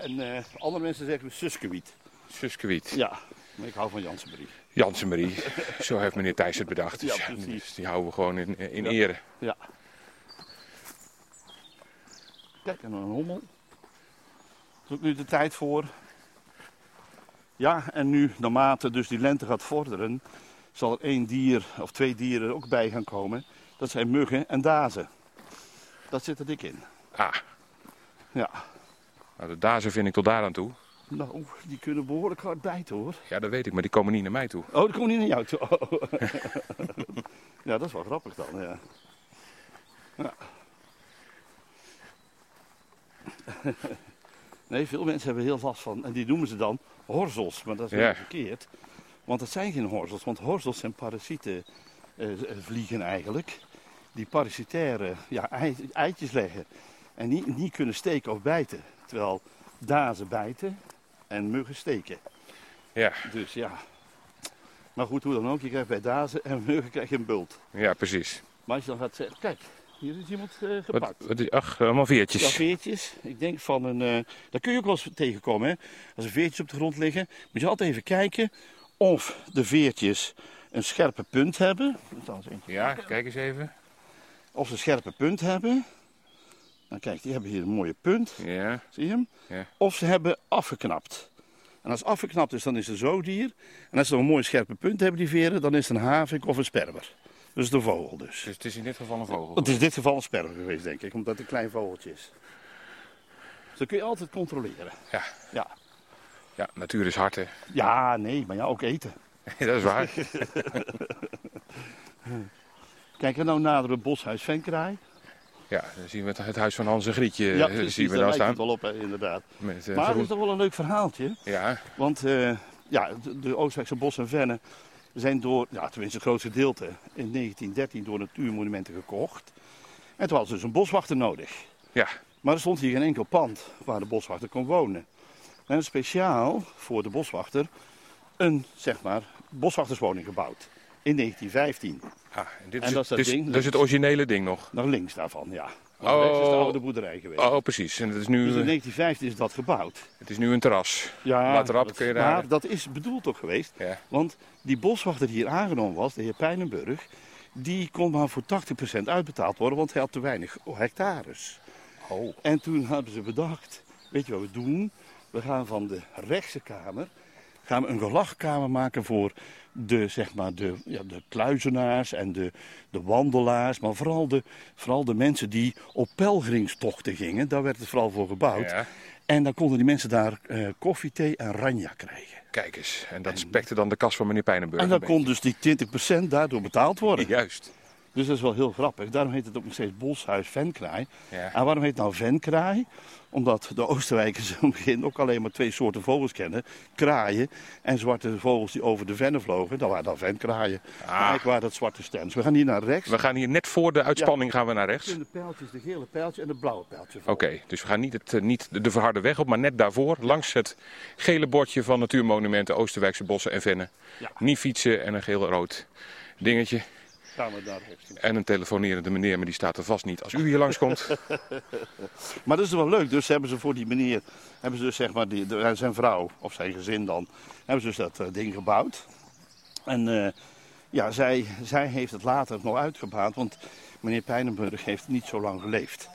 En eh, andere mensen zeggen Suskewiet. Suskewiet. Ja, maar ik hou van Jansen-Marie. Jansen Marie. Zo heeft meneer Thijs het bedacht. Dus, Ja, precies. die houden we gewoon in, in Ja. ere. Ja. Kijk, en een hommel. Er is ook nu de tijd voor. Ja, en nu, naarmate dus die lente gaat vorderen, zal er één dier of twee dieren ook bij gaan komen. Dat zijn muggen en dazen. Dat zit er dik in. Ah, Ja. nou, de dazen vind ik tot daar aan toe. Nou, die kunnen behoorlijk hard bijten hoor. Ja, dat weet ik, maar die komen niet naar mij toe. Oh, dat komt niet naar jou toe. Oh. ja, dat is wel grappig dan, ja. ja. Nee, veel mensen hebben heel vast van, en die noemen ze dan horzels, maar dat is Ja. verkeerd. Want het zijn geen horzels, want horzels zijn parasieten eh, vliegen eigenlijk. Die parasitaire ja, ei- eitjes leggen en niet, niet kunnen steken of bijten. Terwijl dazen bijten en muggen steken. Ja, Dus ja. Maar goed, hoe dan ook, je krijgt bij dazen en muggen krijg je een bult. ja precies. Maar als je dan gaat zeggen, kijk, hier is iemand eh, gepakt. wat is, ach, allemaal veertjes. Ja, veertjes. Ik denk van een. eh daar kun je ook wel eens tegenkomen. Hè? Als er veertjes op de grond liggen, moet je altijd even kijken of de veertjes een scherpe punt hebben. Ja, kijk eens even. Of ze een scherpe punt hebben. Nou kijk, die hebben hier een mooie punt. Ja, Zie je hem? Ja. Of ze hebben afgeknapt. En als afgeknapt is, dan is het een zoodier. En als ze een mooi scherpe punt hebben, die veren, dan is het een havik of een sperwer. Dus de vogel dus. dus het is in dit geval een vogel. Het is in dit geval een sperwer geweest, denk ik, omdat het een klein vogeltje is. Dus dat kun je altijd controleren. Ja. Ja, Ja, natuur is hard hè. ja nee, maar ja, ook eten. dat is waar. Kijk, en nou naderen we Boshuis Venkraai. Ja, dan zien we het, het huis van Hans en Grietje ja, eh, precies, zien we daar staan. het wel op, inderdaad. Met, eh, Maar het is toch wel een leuk verhaaltje. Ja, Want eh, ja, de, de bos en vennen zijn door, ja, tenminste het grootste gedeelte, in 1913 door Natuurmonumenten gekocht. En toen hadden ze dus een boswachter nodig. ja, Maar er stond hier geen enkel pand waar de boswachter kon wonen. En speciaal voor de boswachter een, zeg maar, boswachterswoning gebouwd. In 1915. Ah, en dit En is, dat is dat ding, dat is het originele ding nog. Naar links daarvan, ja. Want Oh. rechts is de oude boerderij geweest. Oh, precies. En het is nu, Dus in eh, 1915 is dat gebouwd. het is nu een terras. Ja, Later op dat- kun je maar daar... dat is bedoeld toch geweest. Ja. Want die boswachter die hier aangenomen was, de heer Pijnenburg, die kon maar voor 80% uitbetaald worden, want hij had te weinig hectares. Oh. En toen hebben ze bedacht, weet je wat we doen? We gaan van de rechtse kamer gaan we een gelachkamer maken voor de, zeg maar, de, ja, de kluizenaars en de, de wandelaars, maar vooral de, vooral de mensen die op pelgrimstochten gingen. Daar werd het vooral voor gebouwd. Ja, En dan konden die mensen daar eh, koffie, thee en ranja krijgen. kijk eens. En dat spekte dan de kas van meneer Pijnenburg. En dan kon dus die 20% daardoor betaald worden. Juist. Dus dat is wel heel grappig. Daarom heet het ook nog steeds Boshuis Venkraai. Ja. En waarom heet het nou Venkraai? Omdat de Oostenrijkers in het begin ook alleen maar twee soorten vogels kennen. Kraaien en zwarte vogels die over de vennen vlogen. Dat waren dan venkraaien. Ah. Waar dat zwarte stems. We gaan hier naar rechts. We gaan hier net voor de uitspanning gaan we naar rechts. De pijltjes, de gele pijltje en de blauwe pijltje. Oké, dus we gaan niet, het, eh, niet de verharde weg op, maar net daarvoor, langs het gele bordje van Natuurmonumenten Oosterwijkse Bossen en Vennen. Ja. Niet fietsen en een geel-rood dingetje. Gaan we daar. En een telefonerende meneer, maar die staat er vast niet als u hier langskomt. Maar dat is wel leuk. Dus hebben ze voor die meneer, hebben ze dus zeg maar die, de- zijn vrouw of zijn gezin dan, hebben ze dus dat eh, ding gebouwd. En eh, ja, zij, zij heeft het later nog uitgebaat, want meneer Pijnenburg heeft niet zo lang geleefd.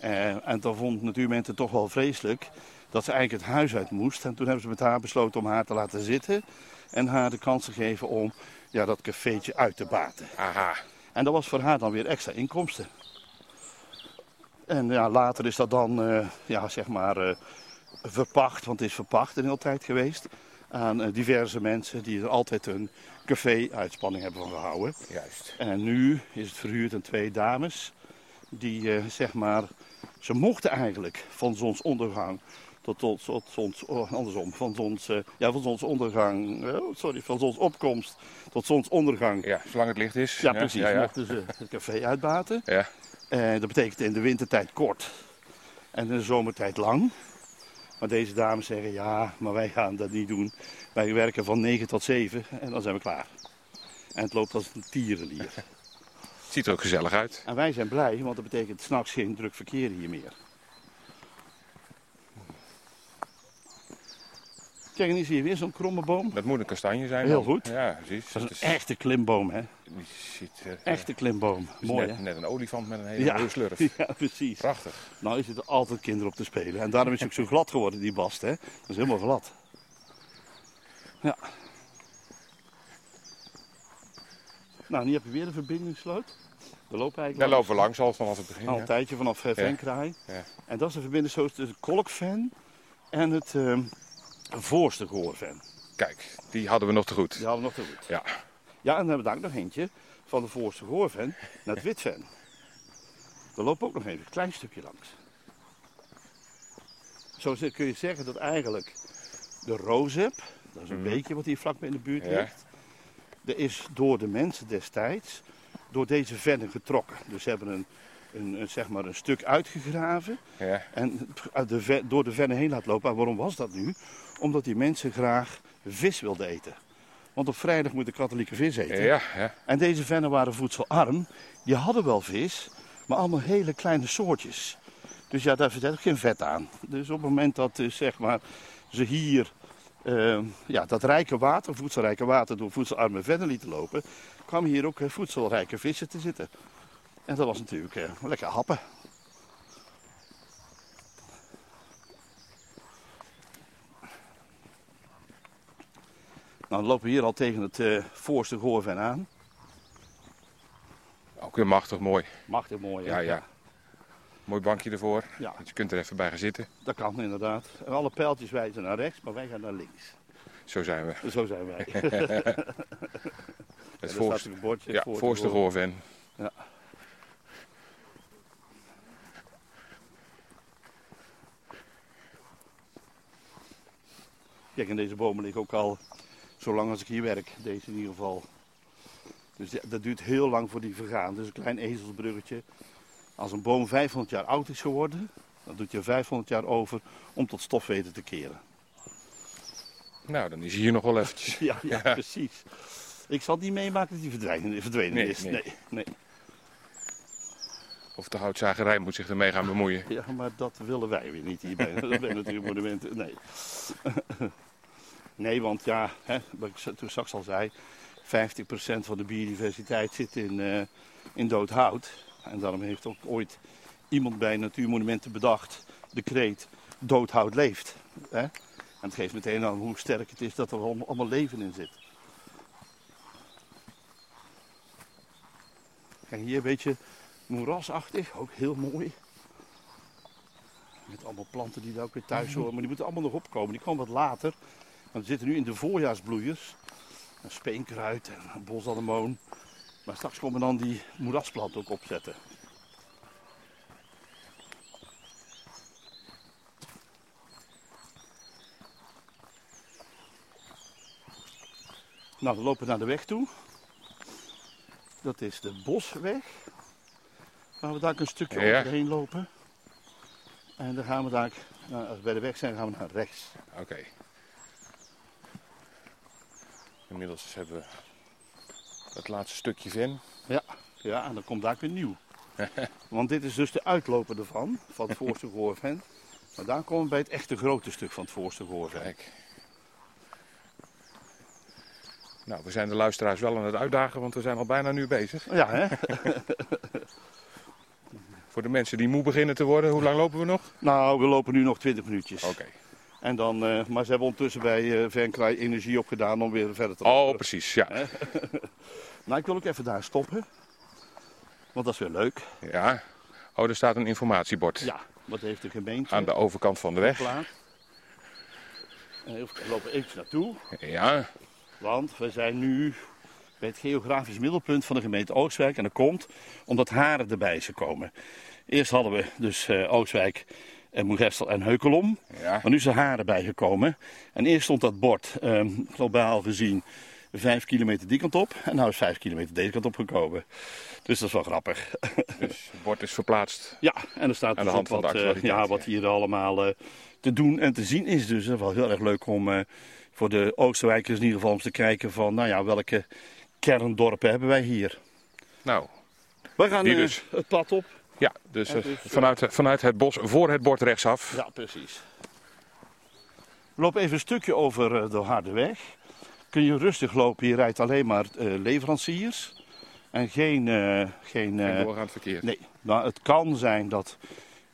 Eh, en dan vond Natuurmonumenten toch wel vreselijk dat ze eigenlijk het huis uit moest. En toen hebben ze met haar besloten om haar te laten zitten en haar de kans te geven om ja, dat cafeetje uit te baten. Aha. En dat was voor haar dan weer extra inkomsten. En ja, later is dat dan eh, ja, zeg maar, eh, verpacht, want het is verpacht een hele tijd geweest. Aan eh, diverse mensen die er altijd een café-uitspanning hebben van gehouden. Juist. En nu is het verhuurd aan twee dames. Die zeg maar, ze mochten eigenlijk van zonsondergang tot, zons, oh, andersom, van zons, eh, ja, van zonsondergang, eh, sorry, van zonsopkomst tot zonsondergang. Ja, zolang het licht is. Ja, precies. Ja, ja. Mochten ze het café uitbaten. ja. Eh, dat betekent in de wintertijd kort en in de zomertijd lang. Maar deze dames zeggen ja, maar wij gaan dat niet doen. Wij werken van 9 tot 7 en dan zijn we klaar. En het loopt als een tierenlier. Het ziet er ook gezellig uit. En wij zijn blij, want dat betekent s'nachts geen druk verkeer hier meer. Kijk, en hier zie je weer zo'n kromme boom. Dat moet een kastanje zijn. Heel dan. goed. Ja, precies. Dat is een echte klimboom, hè? die ziet er, Echte klimboom. het is Mooi, net, hè? net een olifant met een hele Ja. slurf. Ja, precies. Prachtig. Nou, je zitten altijd kinderen op te spelen. En daarom is het ook zo glad geworden, die bast, hè? Dat is helemaal glad. Ja. Nou, nu heb je weer een verbindingssloot. We lopen eigenlijk Daar lopen we langs al vanaf het begin. al een Ja. tijdje vanaf eh, Venkraai. Ja. En dat is de verbindingssloot tussen kolkven en het ehm voorste gehoorven. Kijk, die hadden we nog te goed. Die hadden we nog te goed. Ja. Ja, en dan hebben we daar ook nog eentje van de voorste gehoorven naar het witven. We lopen ook nog even een klein stukje langs. Zo kun je zeggen dat eigenlijk de Rozep, dat is een Mhm. beekje wat hier vlakbij in de buurt Ja. ligt, er is door de mensen destijds door deze vennen getrokken. Dus ze hebben een, een, een, zeg maar een stuk uitgegraven Ja. en de door de vennen heen laten lopen. En waarom was dat nu? Omdat die mensen graag vis wilden eten. Want op vrijdag moet de katholieke vis eten. Ja, ja. En deze vennen waren voedselarm. Die hadden wel vis, maar allemaal hele kleine soortjes. Dus ja, daar zit ook geen vet aan. Dus op het moment dat dus, zeg maar, ze hier eh, ja, dat rijke water, voedselrijke water, door voedselarme verder lieten lopen, kwamen hier ook eh, voedselrijke vissen te zitten. En dat was natuurlijk eh, lekker happen. Nou, dan lopen we hier al tegen het eh voorste Goorven aan. Ook weer machtig mooi. Machtig mooi, hè? Ja, ja. Mooi bankje ervoor. Ja. Want je kunt er even bij gaan zitten. Dat kan inderdaad. En alle pijltjes wijzen naar rechts, maar wij gaan naar links. Zo zijn we. Zo zijn wij. Het voorste, bordje ja, voorste. Goorven. Ja. Kijk, en deze bomen liggen ook al zo lang als ik hier werk. Deze in ieder geval. Dus dat duurt heel lang voor die vergaan. Dus een klein ezelsbruggetje. Als een boom 500 jaar oud is geworden, dan doet je 500 jaar over om tot stof weten te keren. Nou, dan is hij hier nog wel eventjes. Ja, ja, precies. Ik zal niet meemaken dat die verdwijnen, verdwenen Nee, is. nee. nee, nee. Of de houtzagerij moet zich ermee gaan bemoeien. Ja, maar dat willen wij weer niet hier bij, bij Natuurmonumenten. Nee. nee, want ja, hè, wat ik toen straks al zei, 50% van de biodiversiteit zit in, eh, in dood hout. En daarom heeft ook ooit iemand bij Natuurmonumenten bedacht, de kreet, dood hout leeft. Hè? En het geeft meteen aan hoe sterk het is dat er allemaal leven in zit. Kijk, hier een beetje moerasachtig, ook heel mooi. Met allemaal planten die daar ook weer thuis horen. Maar die moeten allemaal nog opkomen. Die komen wat later. Want we zitten nu in de voorjaarsbloeiers. Een speenkruid en een bosanemoon. Maar straks komen dan die moerasplanten ook opzetten. Nou, we lopen naar de weg toe. Dat is de bosweg. Waar we daar een stukje Ja. overheen lopen. En dan gaan we daar, nou, als we bij de weg zijn, gaan we naar rechts. Oké. Inmiddels hebben we het laatste stukje ven. Ja, ja en dan komt daar weer nieuw. Want dit is dus de uitloper ervan, van het voorste Goorvent. Maar daar komen we bij het echte grote stuk van het voorste. Kijk. Nou, we zijn de luisteraars wel aan het uitdagen, want we zijn al bijna nu bezig. Ja, hè? Voor de mensen die moe beginnen te worden, hoe lang lopen we nog? Nou, we lopen nu nog 20 minuutjes. Oké. En dan, eh, maar ze hebben ondertussen bij Venkraai energie opgedaan om weer verder te lopen. Oh, precies, ja. Nou, ik wil ook even daar stoppen. Want dat is weer leuk. Ja. Oh, er staat een informatiebord Ja, wat heeft de gemeente aan de overkant van de weg. even- we lopen even naartoe. Ja, Want we zijn nu bij het geografisch middelpunt van de gemeente Oostwijk. En dat komt omdat Haren erbij is gekomen. Eerst hadden we dus eh, Oostwijk, en Moegestel en Heukelom. ja. Maar nu is er Haren bijgekomen. En eerst stond dat bord ehm, globaal gezien 5 kilometer die kant op. En nu is 5 kilometer deze kant op gekomen. Dus dat is wel grappig. Dus het bord is verplaatst. ja, en er staat dus op wat, eh, actualiteit, ja, wat hier allemaal eh, te doen en te zien is. Dus dat is wel heel erg leuk om eh, voor de Oosterwijkers in ieder geval eens te kijken van nou ja, welke kerndorpen hebben wij hier. Nou, We gaan dus. het pad op. ja, dus, eh, dus, eh, vanuit, vanuit het bos voor het bord rechtsaf. Ja, precies. Lopen even een stukje over eh, de harde weg. Kun je rustig lopen, je rijdt alleen maar eh, leveranciers. En geen... eh, geen En eh, doorgaand verkeer. nee, nou, het kan zijn dat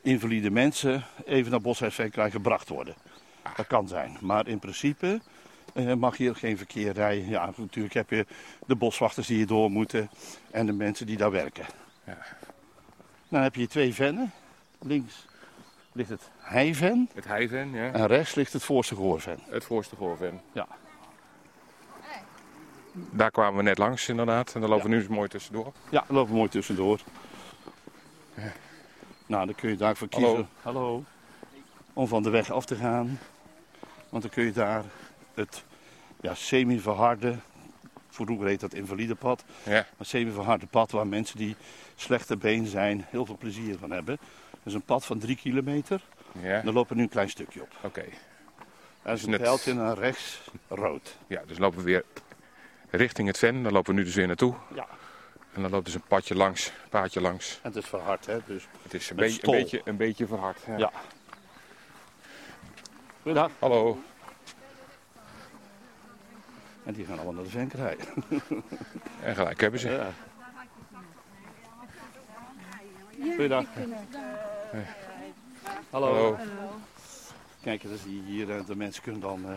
invalide mensen even naar Boshuisvenkraai gebracht worden. Dat kan zijn. Maar in principe eh, mag hier geen verkeer rijden. Ja, natuurlijk heb je de boswachters die hier door moeten en de mensen die daar werken. Ja. Dan heb je twee vennen. Links ligt het heiven Het heiven, ja. en rechts ligt het voorste gehoorven. Het voorste gehoorven. Ja. Daar kwamen we net langs inderdaad. En daar lopen we nu eens mooi tussendoor. Ja, we lopen mooi tussendoor. Nou, dan kun je daarvoor kiezen. Hallo. Hallo. Om van de weg af te gaan. Want dan kun je daar het ja, semi-verharde, vroeger heet dat invalidepad, Ja. een semi-verharde pad waar mensen die slechte been zijn heel veel plezier van hebben. Dat is een pad van drie kilometer. Ja, En daar lopen we nu een klein stukje op. oké. En dat is een net- pijltje naar rechts, rood. Ja, dus lopen we weer richting het ven. Daar lopen we nu dus weer naartoe. Ja, En dan loopt dus een padje langs, een paadje langs. en het is verhard, hè. Dus, Het is een, beetje, een, beetje, een beetje verhard. Ja. ja. Goedendag. Hallo. En die gaan allemaal naar de venkerij. En gelijk hebben ze. Ja. Goeiedag. Hallo. Hallo. Kijk, zie je hier, eh, de mensen kunnen dan... eh,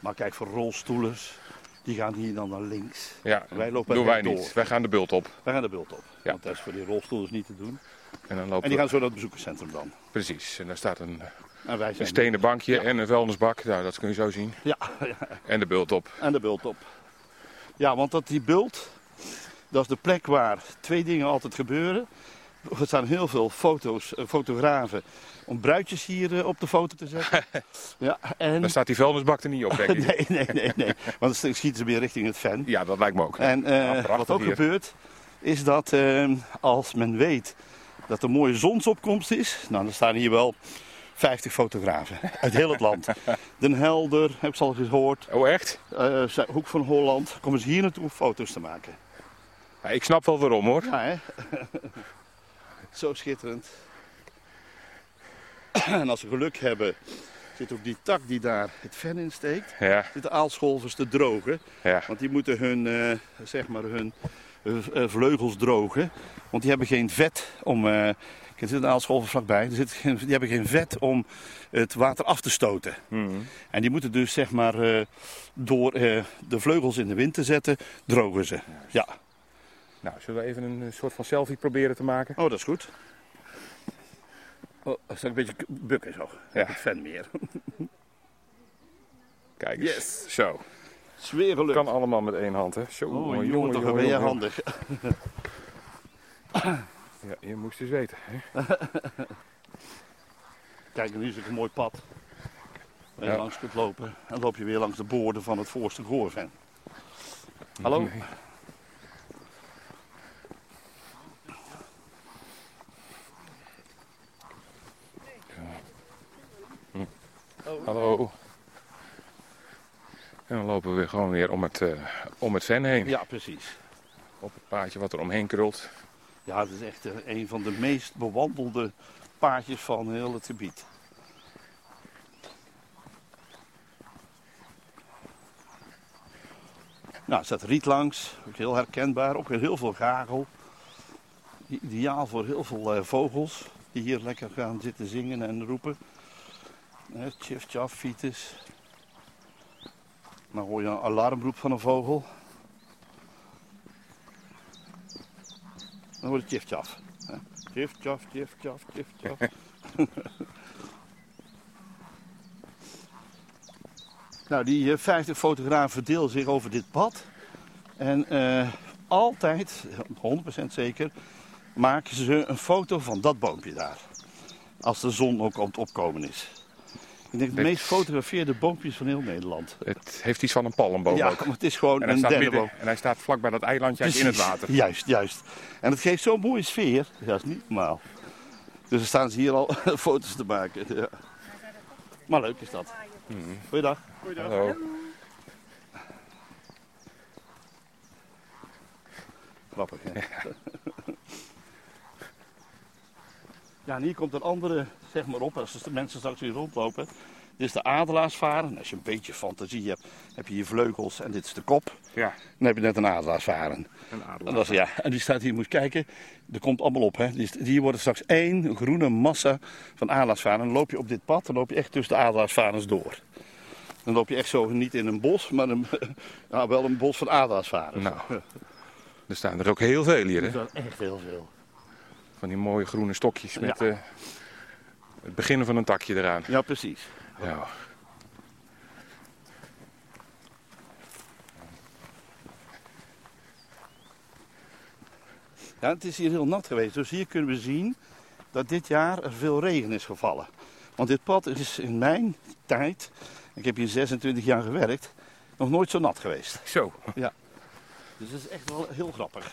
maar kijk, voor rolstoelers, die gaan hier dan naar links. Ja, Wij lopen doen wij niet. Wij gaan de bult op. Wij gaan de bult op. Ja. Want dat is voor die rolstoelers niet te doen. En dan En lopen die we... gaan zo naar het bezoekerscentrum dan. Precies. En daar staat een, En wij een stenen bankje en een vuilnisbak. Nou, dat kun je zo zien. Ja, ja, En de bult op. en de bult op. Ja, want dat die bult, dat is de plek waar twee dingen altijd gebeuren. Er staan heel veel foto's, eh, fotografen om bruidjes hier eh, op de foto te zetten. Ja, en... Dan staat die vuilnisbak er niet op, denk ik. Nee, nee, nee, nee. Want dan schieten ze weer richting het ven. Ja, dat lijkt me ook. En eh, Ja, wat ook hier. gebeurt, is dat eh, als men weet dat er mooie zonsopkomst is, nou dan staan hier wel 50 fotografen uit heel het land. Den Helder, heb ik al gehoord, Oh, echt? Hoek van Holland, komen ze hier naartoe om foto's te maken. Ja, ik snap wel waarom, hoor. Ja, hè? Zo schitterend. En als ze geluk hebben, zit ook die tak die daar het ven in steekt, Ja, zitten aalscholvers te drogen. ja. Want die moeten hun, eh, zeg maar hun eh, eh, vleugels drogen. Want die hebben geen vet om. er zit een aalscholver vlakbij. Er zit geen, die hebben geen vet om het water af te stoten. Mhm. En die moeten dus zeg maar door de vleugels in de wind te zetten, drogen ze. Ja. Nou, zullen we even een eh, soort van selfie proberen te maken? Oh, dat is goed. Oh, zal ik een beetje bukken zo? Ja. Het ven meer. Kijk eens. Yes. Zo. Sfeergeluk. Kan allemaal met één hand, hè? Zo, Oh, jongen, toch ben je handig. Ja, je moest eens weten. Hè? Kijk, nu is het een mooi pad. Waar je Ja. langs kunt lopen. En dan loop je weer langs de boorden van het voorste goorven. Hallo? Nee. Hallo. En dan lopen we weer gewoon weer om het, eh, om het ven heen. Ja, precies. Op het paadje wat er omheen krult. Ja, het is echt eh, een van de meest bewandelde paadjes van heel het gebied. Nou, er staat riet langs, ook heel herkenbaar, ook weer heel veel gagel. Ideaal voor heel veel eh, vogels die hier lekker gaan zitten zingen en roepen. Eh, Tjif, tjaf, fiets. Dan hoor je een alarmroep van een vogel. Dan hoor je tjif, tjaf. Tjif, tjaf, tjif, tjaf, tjif, tjaf. nou, die eh, 50 fotografen verdelen zich over dit pad. En eh, altijd, 100% zeker, maken ze een foto van dat boompje daar. Als de zon ook aan het opkomen is. Ik denk de meest gefotografeerde boompjes van heel Nederland. Het heeft iets van een palmboom Ja, ook. maar het is gewoon En hij, een dennenboom. en hij staat vlak bij dat eilandje in het Precies, water. Juist, juist. En het geeft zo'n mooie sfeer. Ja, dat is niet normaal. Dus dan staan ze hier al foto's te maken. Ja. Maar leuk is dat. Goeiedag. Hallo. Grappig, hè? Ja, en hier komt een andere, zeg maar op, als de mensen straks weer rondlopen. Dit is de adelaarsvaren. Als je een beetje fantasie hebt, heb je hier vleugels en dit is de kop. Ja, Dan heb je net een adelaarsvaren. een En, adelaar. dat is, ja, en die staat hier, moet je kijken, er komt allemaal op. Hè. Die worden straks één groene massa van adelaarsvaren. En dan loop je op dit pad, dan loop je echt tussen de adelaarsvarens door. Dan loop je echt zo niet in een bos, maar een, nou, wel een bos van adelaarsvaren. Nou, er staan er ook heel veel hier, hè? Dat is echt heel veel. Van die mooie groene stokjes met eh, het begin van een takje eraan. Ja, precies. Ja. Ja, het is hier heel nat geweest, dus hier kunnen we zien dat dit jaar er veel regen is gevallen. Want dit pad is in mijn tijd, ik heb hier 26 jaar gewerkt, nog nooit zo nat geweest. Zo. Dus dat is echt wel heel grappig.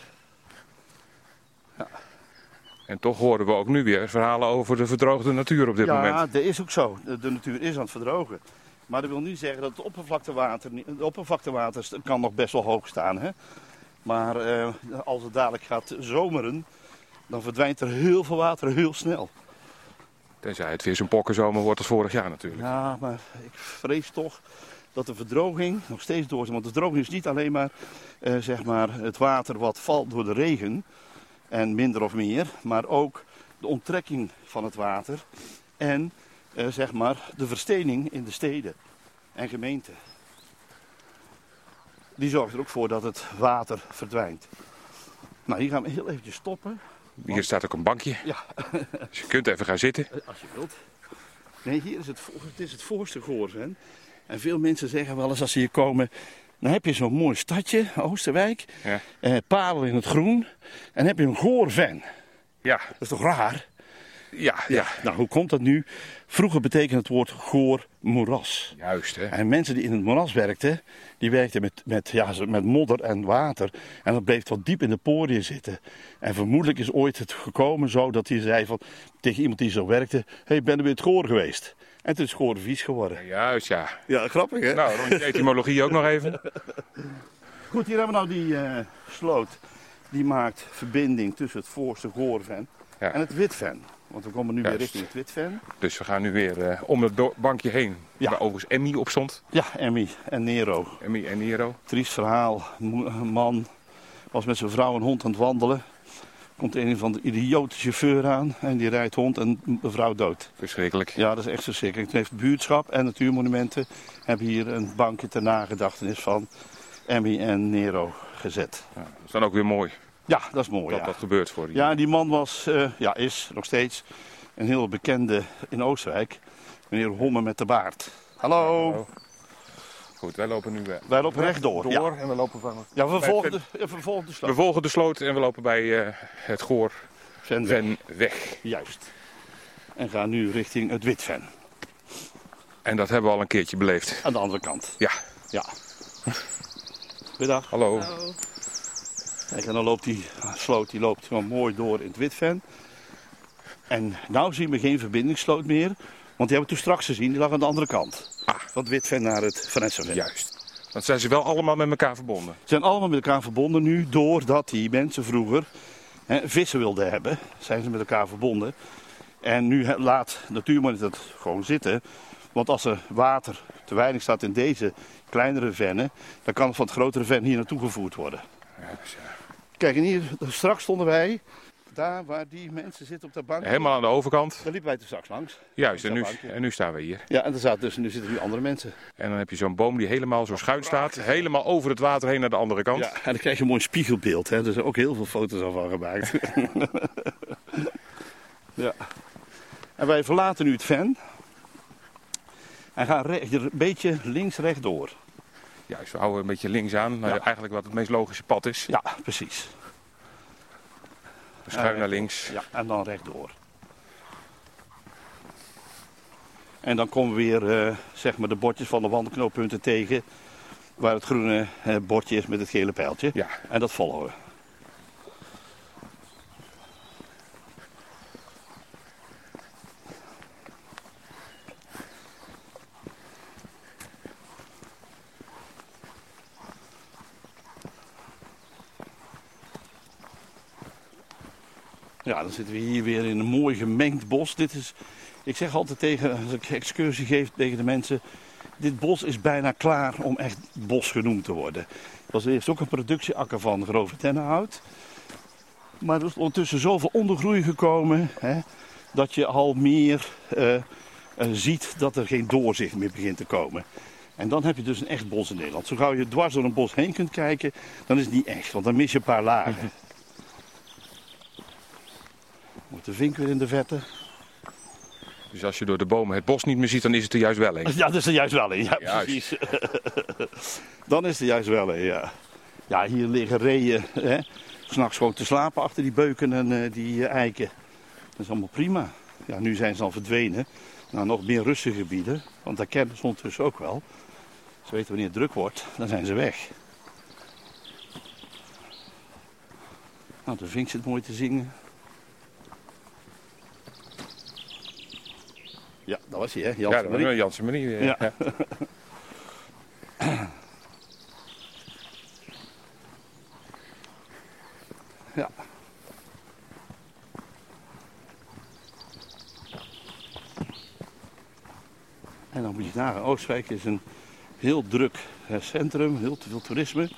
En toch horen we ook nu weer verhalen over de verdroogde natuur op dit ja, moment. dat is ook zo. De, natuur is aan het verdrogen. Maar dat wil niet zeggen dat het oppervlaktewater, oppervlaktewater kan nog best wel hoog staan. Hè? Maar eh, als het dadelijk gaat zomeren, dan verdwijnt er heel veel water heel snel. Tenzij het weer zo'n pokkenzomer wordt als vorig jaar natuurlijk. Ja, maar ik vrees toch dat de verdroging nog steeds doorzet. Want de verdroging is niet alleen maar, eh, zeg maar het water wat valt door de regen en minder of meer, maar ook de onttrekking van het water en eh, zeg maar de verstening in de steden en gemeenten. Die zorgt er ook voor dat het water verdwijnt. Nou, hier gaan we heel eventjes stoppen. Hier staat ook een bankje. Ja, Dus je kunt even gaan zitten. Eh, Als je wilt. Nee, hier is het, het, is het voorste Goorven. En veel mensen zeggen wel eens als ze hier komen... Dan heb je zo'n mooi stadje, Oosterwijk. Ja. Eh, parel in het groen. En heb je een Goorven. Ja, Dat is toch raar? ja, ja. Nou, hoe komt dat nu? Vroeger betekende het woord Goor moeras. Juist, hè. En mensen die in het moeras werkten, die werkten met, met, ja, met modder en water. En dat bleef tot diep in de poriën zitten. En vermoedelijk is ooit het gekomen zo dat hij zei van, tegen iemand die zo werkte... Hé, hey, ben er weer het goor geweest? En toen is goor vies geworden. Juist, ja. Ja, grappig hè? Nou, rondje etymologie ook nog even. Goed, hier hebben we nou die eh, sloot. Die maakt verbinding tussen het voorste goorven Ja. en het witven. Want we komen nu weer richting het witven. Dus we gaan nu weer eh, om het bankje heen. Ja. Waar overigens Emmy op stond. Ja, Emmy en Nero. Emmy en Nero. Triest verhaal. Een man was met zijn vrouw en hond aan het wandelen. Komt een van de idiote chauffeur aan en die rijdt hond en de vrouw dood. Verschrikkelijk. Ja, dat is echt verschrikkelijk. Het heeft buurtschap en natuurmonumenten hebben hier een bankje ter nagedachtenis van Emmy en Nero gezet. Ja, dat is dan ook weer mooi Ja, dat is mooi. dat Ja, dat gebeurt voor die. ja die man was, eh, ja, is nog steeds een heel bekende in Oostenrijk. Meneer Homme met de baard. Hallo. Goed, wij lopen nu eh, Wij lopen rechtdoor. Ja, door en we lopen van... ja we, volgen de, we volgen de We slag. volgen de sloot en we lopen bij eh, het Goor Ven- Ven weg. Juist. En gaan nu richting het Witven. En dat hebben we al een keertje beleefd. Aan de andere kant. Ja, Ja. Goedendag. hallo. Kijk, en dan loopt die sloot die loopt gewoon mooi door in het Witven. En nou zien we geen verbindingssloot meer. Want die hebben we toen straks gezien. Die lag aan de andere kant. Van het Witven naar het Van Essenven. Juist. Dan zijn ze wel allemaal met elkaar verbonden. Ze zijn allemaal met elkaar verbonden nu. Doordat die mensen vroeger hè, vissen wilden hebben. Zijn ze met elkaar verbonden. En nu laat Natuurmonument het gewoon zitten. Want als er water te weinig staat in deze kleinere vennen. Dan kan het van het grotere ven hier naartoe gevoerd worden. Kijk, en hier straks stonden wij. Daar waar die mensen zitten op de bank. Helemaal aan de overkant. Daar liepen wij er straks langs. Juist, en nu, en nu staan we hier. Ja, en er zaten dus, nu zitten nu andere mensen. En dan heb je zo'n boom die helemaal zo schuin staat. Helemaal over het water heen naar de andere kant. Ja, en dan krijg je een mooi spiegelbeeld. Hè. Er zijn ook heel veel foto's al van gemaakt. ja. En wij verlaten nu het ven. En gaan een beetje links rechtdoor. Juist, we houden een beetje links aan. Ja. Eigenlijk wat het meest logische pad is. Ja, precies. Schuin naar links. Ja, en dan rechtdoor. En dan komen we weer eh, zeg maar de bordjes van de wandelknooppunten tegen. Waar het groene eh, bordje is met het gele pijltje. Ja. En dat volgen we. Ja, dan zitten we hier weer in een mooi gemengd bos. Dit is, ik zeg altijd tegen, als ik excursie geef tegen de mensen, dit bos is bijna klaar om echt bos genoemd te worden. Er was eerst ook een productieakker van grove dennenhout. Maar er is ondertussen zoveel ondergroei gekomen hè, dat je al meer eh, eh, ziet dat er geen doorzicht meer begint te komen. En dan heb je dus een echt bos in Nederland. Zo gauw je dwars door een bos heen kunt kijken, dan is het niet echt, want dan mis je een paar lagen. De vink weer in de vette. Dus als je door de bomen het bos niet meer ziet, dan is het er juist wel een. Ja, dat is er juist wel in. Ja, Juist. precies. Dan is er juist wel in, ja. Ja, hier liggen reeën, hè. S'nachts gewoon te slapen achter die beuken en eh, die eh, eiken. Dat is allemaal prima. Ja, nu zijn ze al verdwenen. Nou, nog meer rustige gebieden. Want daar kennen ze ondertussen ook wel. Ze weten wanneer het druk wordt, dan zijn ze weg. Nou, de vink zit mooi te zingen. Ja, dat was hij, hè? Jan Ja, dat was manier. Ja. Ja. Ja. En dan moet je nagaan, Oostenrijk is een heel druk eh, centrum, heel te veel toerisme.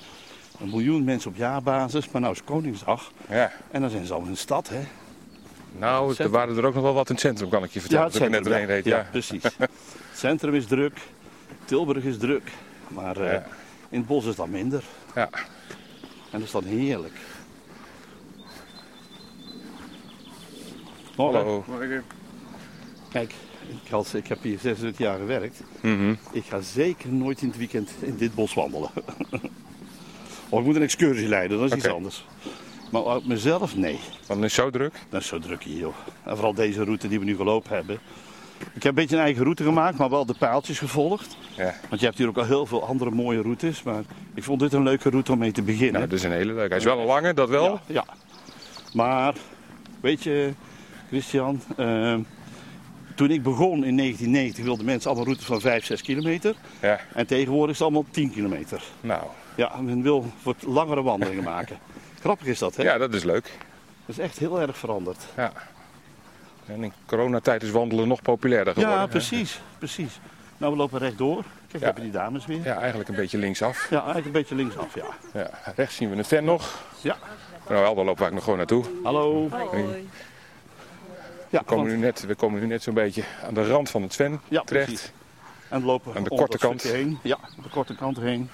Een miljoen mensen op jaarbasis, maar nou is Koningsdag. Ja. En dan zijn ze al in de stad, hè? Nou, er waren er ook nog wel wat in het centrum, kan ik je vertellen. het toen ik net erheen reed. ja, Ja. ja, precies. het centrum is druk, Tilburg is druk, maar eh, Ja. in het bos is dat minder. Ja. En dat is dan heerlijk. Morgen. Hallo. Kijk, ik, had, ik heb hier 26 jaar gewerkt. Mhm. Ik ga zeker nooit in het weekend in dit bos wandelen. of ik moet een excursie leiden, dat is iets anders. Maar uit mezelf, nee. Want het is zo druk. Dat is zo druk hier, joh. En vooral deze route die we nu gelopen hebben. Ik heb een beetje een eigen route gemaakt, maar wel de paaltjes gevolgd. Ja. Want je hebt hier ook al heel veel andere mooie routes. Maar ik vond dit een leuke route om mee te beginnen. Nou, dat is een hele leuke. Hij is wel een lange, dat wel. Ja, ja. Maar, weet je, Christian, ehm, toen ik begon in 1990 wilden mensen allemaal routes van 5, 6 kilometer. Ja. En tegenwoordig is het allemaal 10 kilometer. Nou, Ja, men wil wat langere wandelingen maken. Grappig is dat, hè? ja, dat is leuk. Dat is echt heel erg veranderd. Ja. En in coronatijd is wandelen nog populairder geworden. Ja, hè? precies, precies. Nou, we lopen rechtdoor. Kijk, Ja. hebben die dames weer. Ja. Ja, eigenlijk een beetje linksaf. eigenlijk een beetje linksaf, ja. Ja. Rechts zien we een fan nog. Ja, Nou, wel, daar lopen we eigenlijk nog gewoon naartoe. hallo. Hoi. Ja, We komen want- nu net, we komen nu net zo'n beetje aan de rand van het Sven Ja, terecht. precies. en we lopen Aan de korte kant. Heen. Ja, de korte kant heen.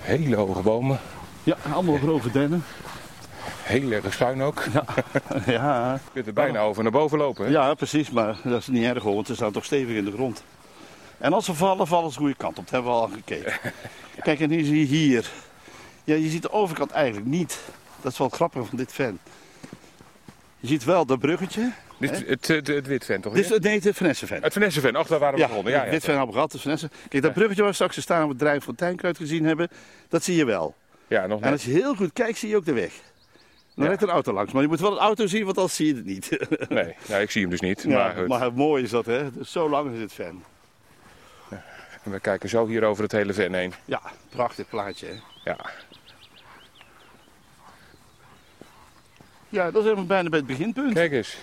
Hele hoge bomen. Ja, allemaal grove dennen. Heel erg schuin ook. ja, Je kunt er bijna over naar boven lopen. Hè? ja, precies, maar dat is niet erg hoor, want ze staan toch stevig in de grond. En als ze vallen, vallen ze de goede kant op. Dat hebben we al gekeken. Kijk, en nu zie je hier. Ja, je ziet de overkant eigenlijk niet. Dat is wel grappig van dit fan. Je ziet wel dat bruggetje. Dit, het, het, het, het toch? Dit nee, het Vanessa-fan. Het Vanessa fan. Ach, daar waren we begonnen. Ja, ja. hebben we gehad, de Vanessa. Kijk, dat bruggetje waar we straks staan op het drijf van Tijnkruid gezien hebben, dat zie je wel. Ja, nog En net. als je heel goed kijkt, zie je ook de weg. Dan Ja. rijdt een auto langs, maar je moet wel een auto zien, want anders zie je het niet. Nee, ja, ik zie hem dus niet. Ja, maar, goed. maar mooi is dat, hè? Dus zo lang is dit fan. En we kijken zo hier over het hele fan heen. Ja, prachtig plaatje, hè? Ja. Ja, dat zijn we bijna bij het beginpunt. Kijk eens.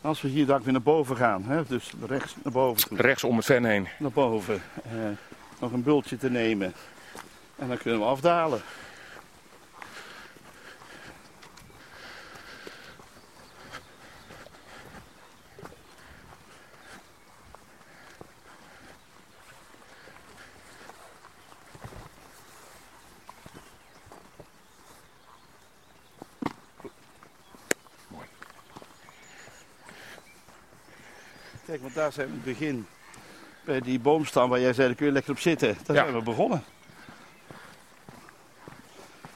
Als we hier dan weer naar boven gaan, hè? dus rechts naar boven toe. Rechts om het fan heen. Naar boven. Eh, nog een bultje te nemen. En dan kunnen we afdalen. Kijk, want daar zijn we in het begin. Bij die boomstam waar jij zei, daar kun je lekker op zitten. Daar Ja. zijn we begonnen.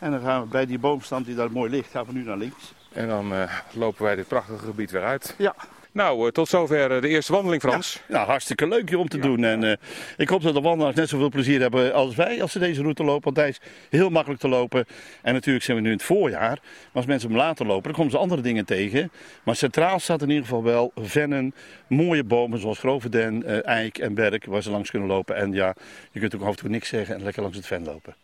En dan gaan we bij die boomstam die daar mooi ligt, gaan we nu naar links. En dan eh, lopen wij dit prachtige gebied weer uit. Ja. Nou, eh, tot zover eh, de eerste wandeling, Frans. Ja, hartstikke leuk hier om te doen. En eh, ik hoop dat de wandelaars net zoveel plezier hebben als wij als ze deze route lopen. Want hij is heel makkelijk te lopen. En natuurlijk zijn we nu in het voorjaar. Maar als mensen hem later lopen, dan komen ze andere dingen tegen. Maar centraal staat in ieder geval wel vennen, mooie bomen zoals grove den, eh, eik en berk waar ze langs kunnen lopen. En ja, je kunt ook af en toe niks zeggen en lekker langs het ven lopen.